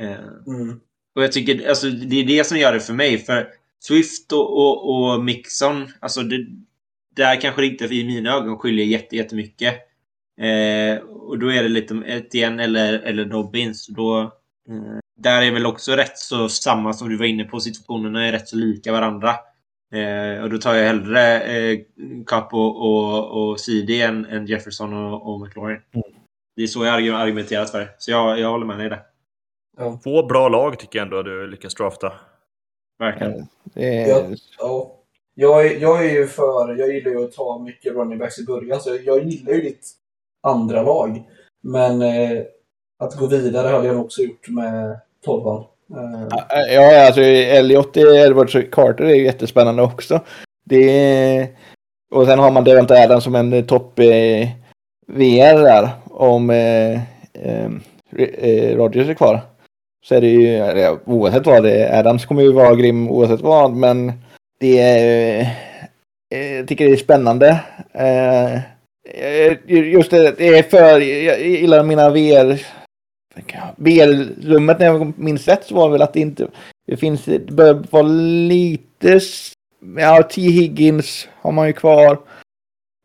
Eh, Mm. Och jag tycker, alltså det är det som gör det för mig. För Swift och, och, och Mixon, alltså det, där kanske det inte i mina ögon skiljer jätte, jättemycket. Eh, och då är det lite Etienne eller, eller Dobbins. Då, eh, där är väl också rätt så samma som du var inne på. Situationerna är rätt så lika varandra. Eh, och då tar jag hellre eh, Cup och, och, och CD än, än Jefferson och, och McLaurin. Det är så jag argumenterat för det. Så jag, jag håller med dig där. Ja. Två bra lag tycker jag ändå att du lyckas drafta. Verkligen. Är, Ja. Ja. Jag, jag är ju för, jag gillar ju att ta mycket running backs i början, så jag gillar ju ditt andra lag. Men eh, att gå vidare hade jag nog också gjort med tolvan. Eh, Ja, alltså Elliot, Edwards och Carter är ju jättespännande också. Det är... Och sen har man Devonta Adams som en topp eh, VR där. Om eh, eh, eh, Rodgers är kvar. Så är det ju, eller, oavsett vad det är, Adams kommer ju vara grym oavsett vad, men det är... Eh, jag tycker det är spännande. Eh, eh, just det, det är för, jag gillar mina VR VR-rummet när jag minns rätt så var det väl att det inte det finns, det bör vara lite ja, T. Higgins har man ju kvar.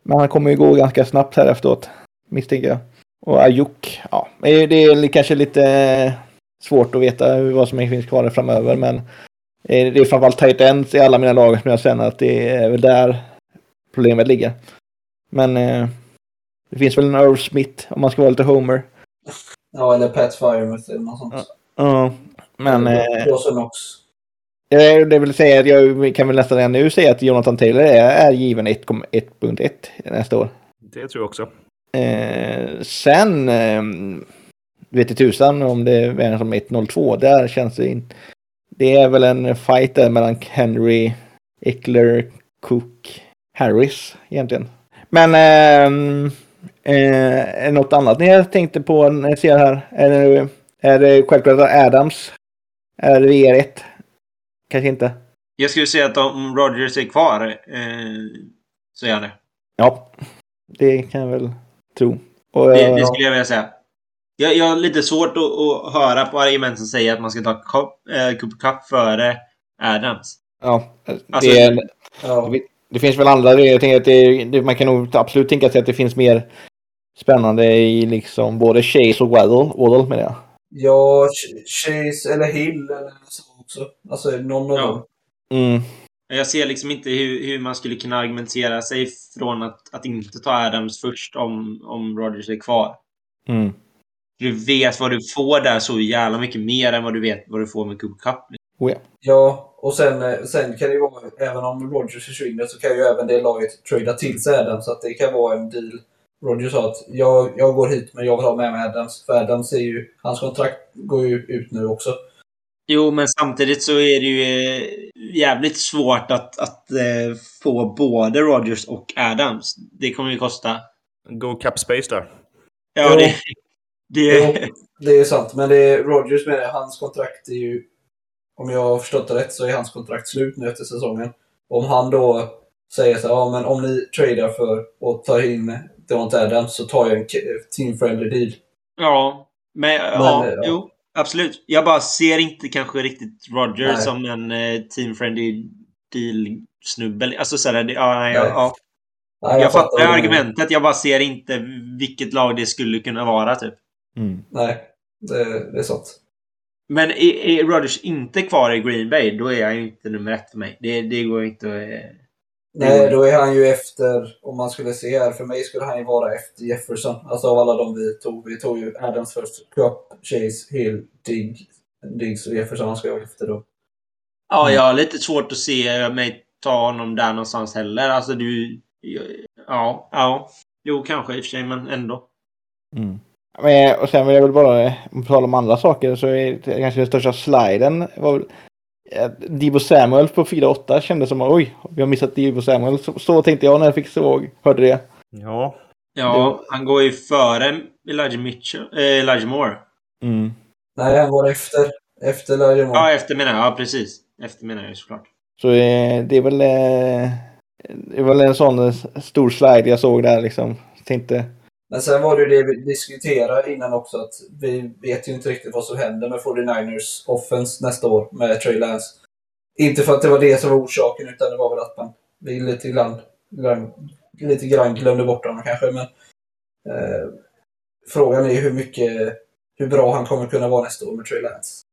Men han kommer ju gå ganska snabbt här efteråt, misstänker jag. Och Ayuk, ja, det är- kanske lite svårt att veta hur- vad som finns kvar framöver, men eh, det är framförallt tight ends i alla mina lag som jag känner att det är väl där problemet ligger. Men eh, det finns väl en Irv Smith om man ska vara lite homer. ja, eller Pat Firemouth eller något sånt. Ja, men... Eh, Dawson Knox. Eh, Det vill säga att jag kan väl nästan redan nu säga att Jonathan Taylor är, är given 1,1.1 nästa år. Det tror jag också. Eh, sen eh, vet tusan om det är vem som 1,02. Där känns det inte. Det är väl en fight där mellan Henry, Eckler, Cook, Harris egentligen. Men eh, eh, det något annat ni tänkte på när jag ser här? Är det, är det självklart Adams är VR1? Kanske inte. Jag skulle säga att om Rogers är kvar eh, så är han det. Ja, det kan jag väl tro. Och, Det, eh, det skulle jag vilja säga. Jag, jag har lite svårt att, att höra på argument som säger att man ska ta Cup, eh, Cooper Cup före Adams. ja, Alltså- det, är- Ja. det finns väl andra. Jag tänker att det, det, man kan nog absolut tänka sig att det finns mer spännande i liksom både Chase och Waddle. Waddle med det. ja, Ch- Chase eller Hill eller så också. Alltså någon av Ja. dem. Mm. Jag ser liksom inte hur, hur man skulle kunna argumentera sig från att, att inte ta Adams först om, om Rogers är kvar. Mm. Du vet vad du får där så jävla mycket mer än vad du vet vad du får med Cooper Cup. Oh, ja. Ja, och sen, eh, sen kan det ju vara, även om Rogers försvinner så kan ju även det laget trada till sig Adams. Så att det kan vara en deal. Rogers sa att jag, jag går hit men jag vill ha med mig Adams. För Adams är ju, hans kontrakt går ju ut nu också. Jo, men samtidigt så är det ju eh, jävligt svårt att, att eh, få både Rogers och Adams. Det kommer ju kosta. Go cap space där. Ja, Jo. det... det Jo, det är sant. Men det är Rogers med. Hans kontrakt är ju, om jag har förstått det rätt, så är hans kontrakt slut nu efter säsongen. Om han då säger så här, ja men om ni tradar för att ta in Devonta Adams så tar jag en team-friendly deal. ja, men, ja, ja. jo, absolut. Jag bara ser inte kanske riktigt Rogers Nej. som en eh, team-friendly deal-snubbe. Alltså sådär, det- ja, nej, Nej. ja. Nej, Jag, fattar du menar. argumentet. Jag bara ser inte vilket lag det skulle kunna vara, typ. Mm. Nej, det, det är sant. Men är, är Rodgers inte kvar i Green Bay, då är han ju inte nummer ett för mig. Det, det går inte att... eh, Nej, då är han ju efter, om man skulle se här, för mig skulle han ju vara efter Jefferson. Alltså av alla de vi tog. Vi tog ju Adams först, Cup, Chase, Hill, Digg, Diggs och Jefferson han ska jag efter då. Ja, jag har lite svårt att se mig ta honom där någonstans heller. Alltså du... Ja, ja. Jo, kanske i och för sig, men ändå. Mm. Men, och sen vill jag väl bara, på tal om andra saker, så är det kanske den största sliden var väl eh, Divo Samuel på 4-8 kändes som att oj, vi har missat Divo Samuel. Så, så tänkte jag när jag fick såg, hörde det. Ja, Ja, han går ju före Elijah Mitchell, eh, Elijah Moore. Mm. Nej, han går efter. Efter Elijah Ja, efter menar jag. Ja, precis. Efter menar jag ju såklart. Så eh, det är väl, eh, det är väl en sån stor slide jag såg där liksom. Tänkte, Men sen var det ju det vi diskuterade innan också, att vi vet ju inte riktigt vad som händer med 49ers offense nästa år med Trey Lance. Inte för att det var det som var orsaken, utan det var väl att man vi lite grann, grann, lite grann glömde bort honom kanske. Men eh, frågan är ju hur mycket, hur bra han kommer kunna vara nästa år med Trey Lance.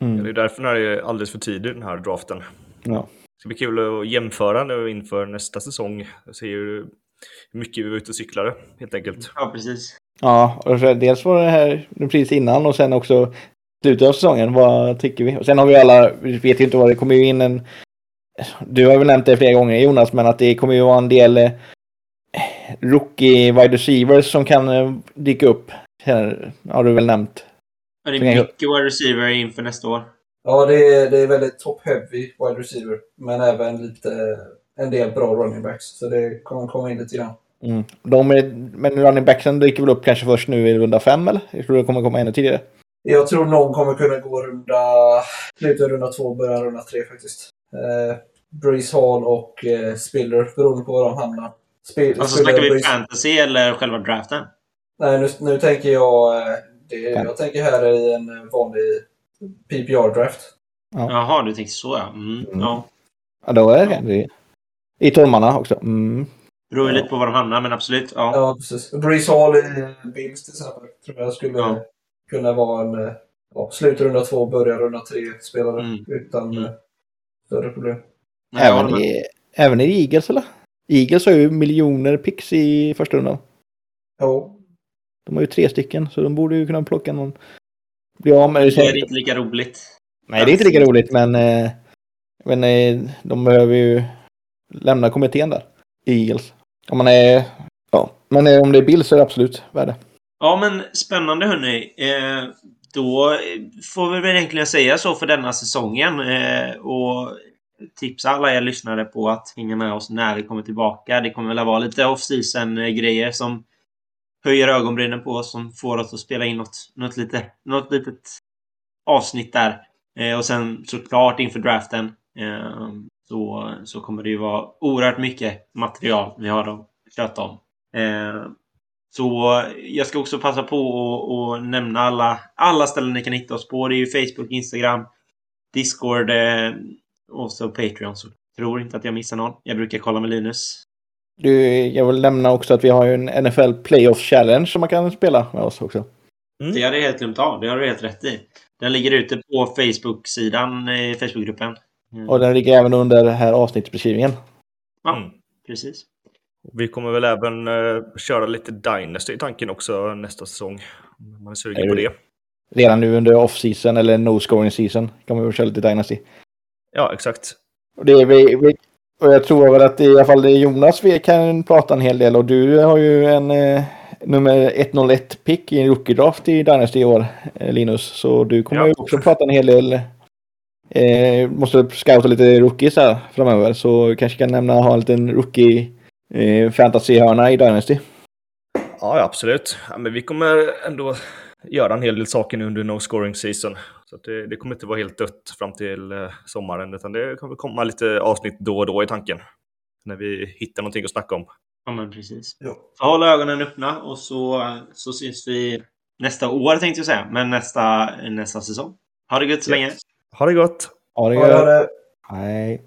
mm. det är därför den är alldeles för tidig den här draften. Ja. Det ska bli kul att jämföra nu inför nästa säsong. Ser ju hur mycket vi var ute och cyklade helt enkelt. Ja, precis. Ja, och så dels var det här precis innan och sen också slutet av säsongen. Vad tycker vi? Och sen har vi alla, vi vet ju inte vad det kommer ju in en... Du har väl nämnt det flera gånger Jonas, men att det kommer ju vara en del eh, rookie wide receivers som kan eh, dyka upp. Här har du väl nämnt. Ja, det är mycket wide receiver inför nästa år. Ja, det är, det är väldigt top-heavy wide receiver, men även lite, en del bra running backs. Så det kommer komma in lite grann. Mm. De är, men running backsen dyker väl upp kanske först nu i runda fem eller? Jag tror det kommer komma ännu tidigare. Jag tror någon kommer kunna gå runda, sluta runda två, börja runda tre faktiskt. Eh, Breeze Hall och eh, Spiller, beroende på var de hamnar. Sp- Alltså snackar vi Breeze- fantasy eller själva draften? Nej, nu, nu tänker jag... eh, Det, jag tänker här i en vanlig PPR-draft. Jaha, du tänkte så ja. Mm, Mm. ja. Ja, då är det det. I tormarna också. Mm. Beror ju Ja. lite på var de hamnar, men absolut. Ja. Ja, precis. Breeze Hall i Bills till exempel. Tror jag skulle Ja. kunna vara en eh, ja, slutrunda två, börja runda tre spelare Mm. utan Mm. eh, större problem. Även, i, även i Eagles eller? Eagles har ju miljoner picks i första rundan. Ja, De har ju tre stycken, så de borde ju kunna plocka någon. Bli av med det. Det är inte lika roligt. Nej, det är inte lika roligt, men, eh, men eh, de behöver ju lämna kommittén där. i Eagles. Om man är... Ja, men om det är Bill så är det absolut värde. Ja, men spännande hörni. Eh, då får vi väl egentligen säga så för denna säsongen. Eh, och tipsa alla er lyssnare på att hänga med oss när vi kommer tillbaka. Det kommer väl att vara lite off-season eh, grejer som höjer ögonbrynen på oss, som får oss att spela in något, något, lite, något litet avsnitt där. Eh, och sen såklart inför draften eh, så, så kommer det ju vara oerhört mycket material vi har att köta om. Eh, så jag ska också passa på att- nämna alla, alla ställen ni kan hitta oss på. Det är ju Facebook, Instagram, Discord eh, och så Patreon. Så jag tror inte att jag missar någon. Jag brukar kolla med Linus. Du, jag vill nämna också att vi har ju en NFL Playoff Challenge som man kan spela med oss också. Mm. Det hade jag helt glömt av. Det har du helt rätt i. Den ligger ute på Facebook-sidan, i Facebookgruppen. Mm. Och den ligger även under det här avsnittsbeskrivningen. Ja, Mm. precis. Vi kommer väl även eh, köra lite Dynasty i tanken också nästa säsong. Om man är sugen Är på det. Redan nu under off-season eller no scoring season kan man väl köra lite Dynasty. Ja, exakt. Och, det är vi, vi, och jag tror väl att i alla fall Jonas vi kan prata en hel del och du har ju en eh, nummer 101 pick i en rookie draft i Dynasty i år, eh, Linus. Så du kommer Ja. ju också prata en hel del. Eh, måste scouta lite rookies här framöver så kanske kan nämna ha en liten rookie eh, fantasy-hörna i Dynasty. Ja, absolut. Ja, men vi kommer ändå göra en hel del saker nu under no scoring season. Så att det, det kommer inte vara helt dött fram till eh, sommaren, utan det kommer komma lite avsnitt då och då i tanken. När vi hittar någonting att snacka om. Ja, men precis. Ja. Så håll ögonen öppna och så, så syns vi nästa år tänkte jag säga. Men nästa, nästa säsong. Ha det gött så länge. Ha det gott! Ha det Ja, gött! det- Hej!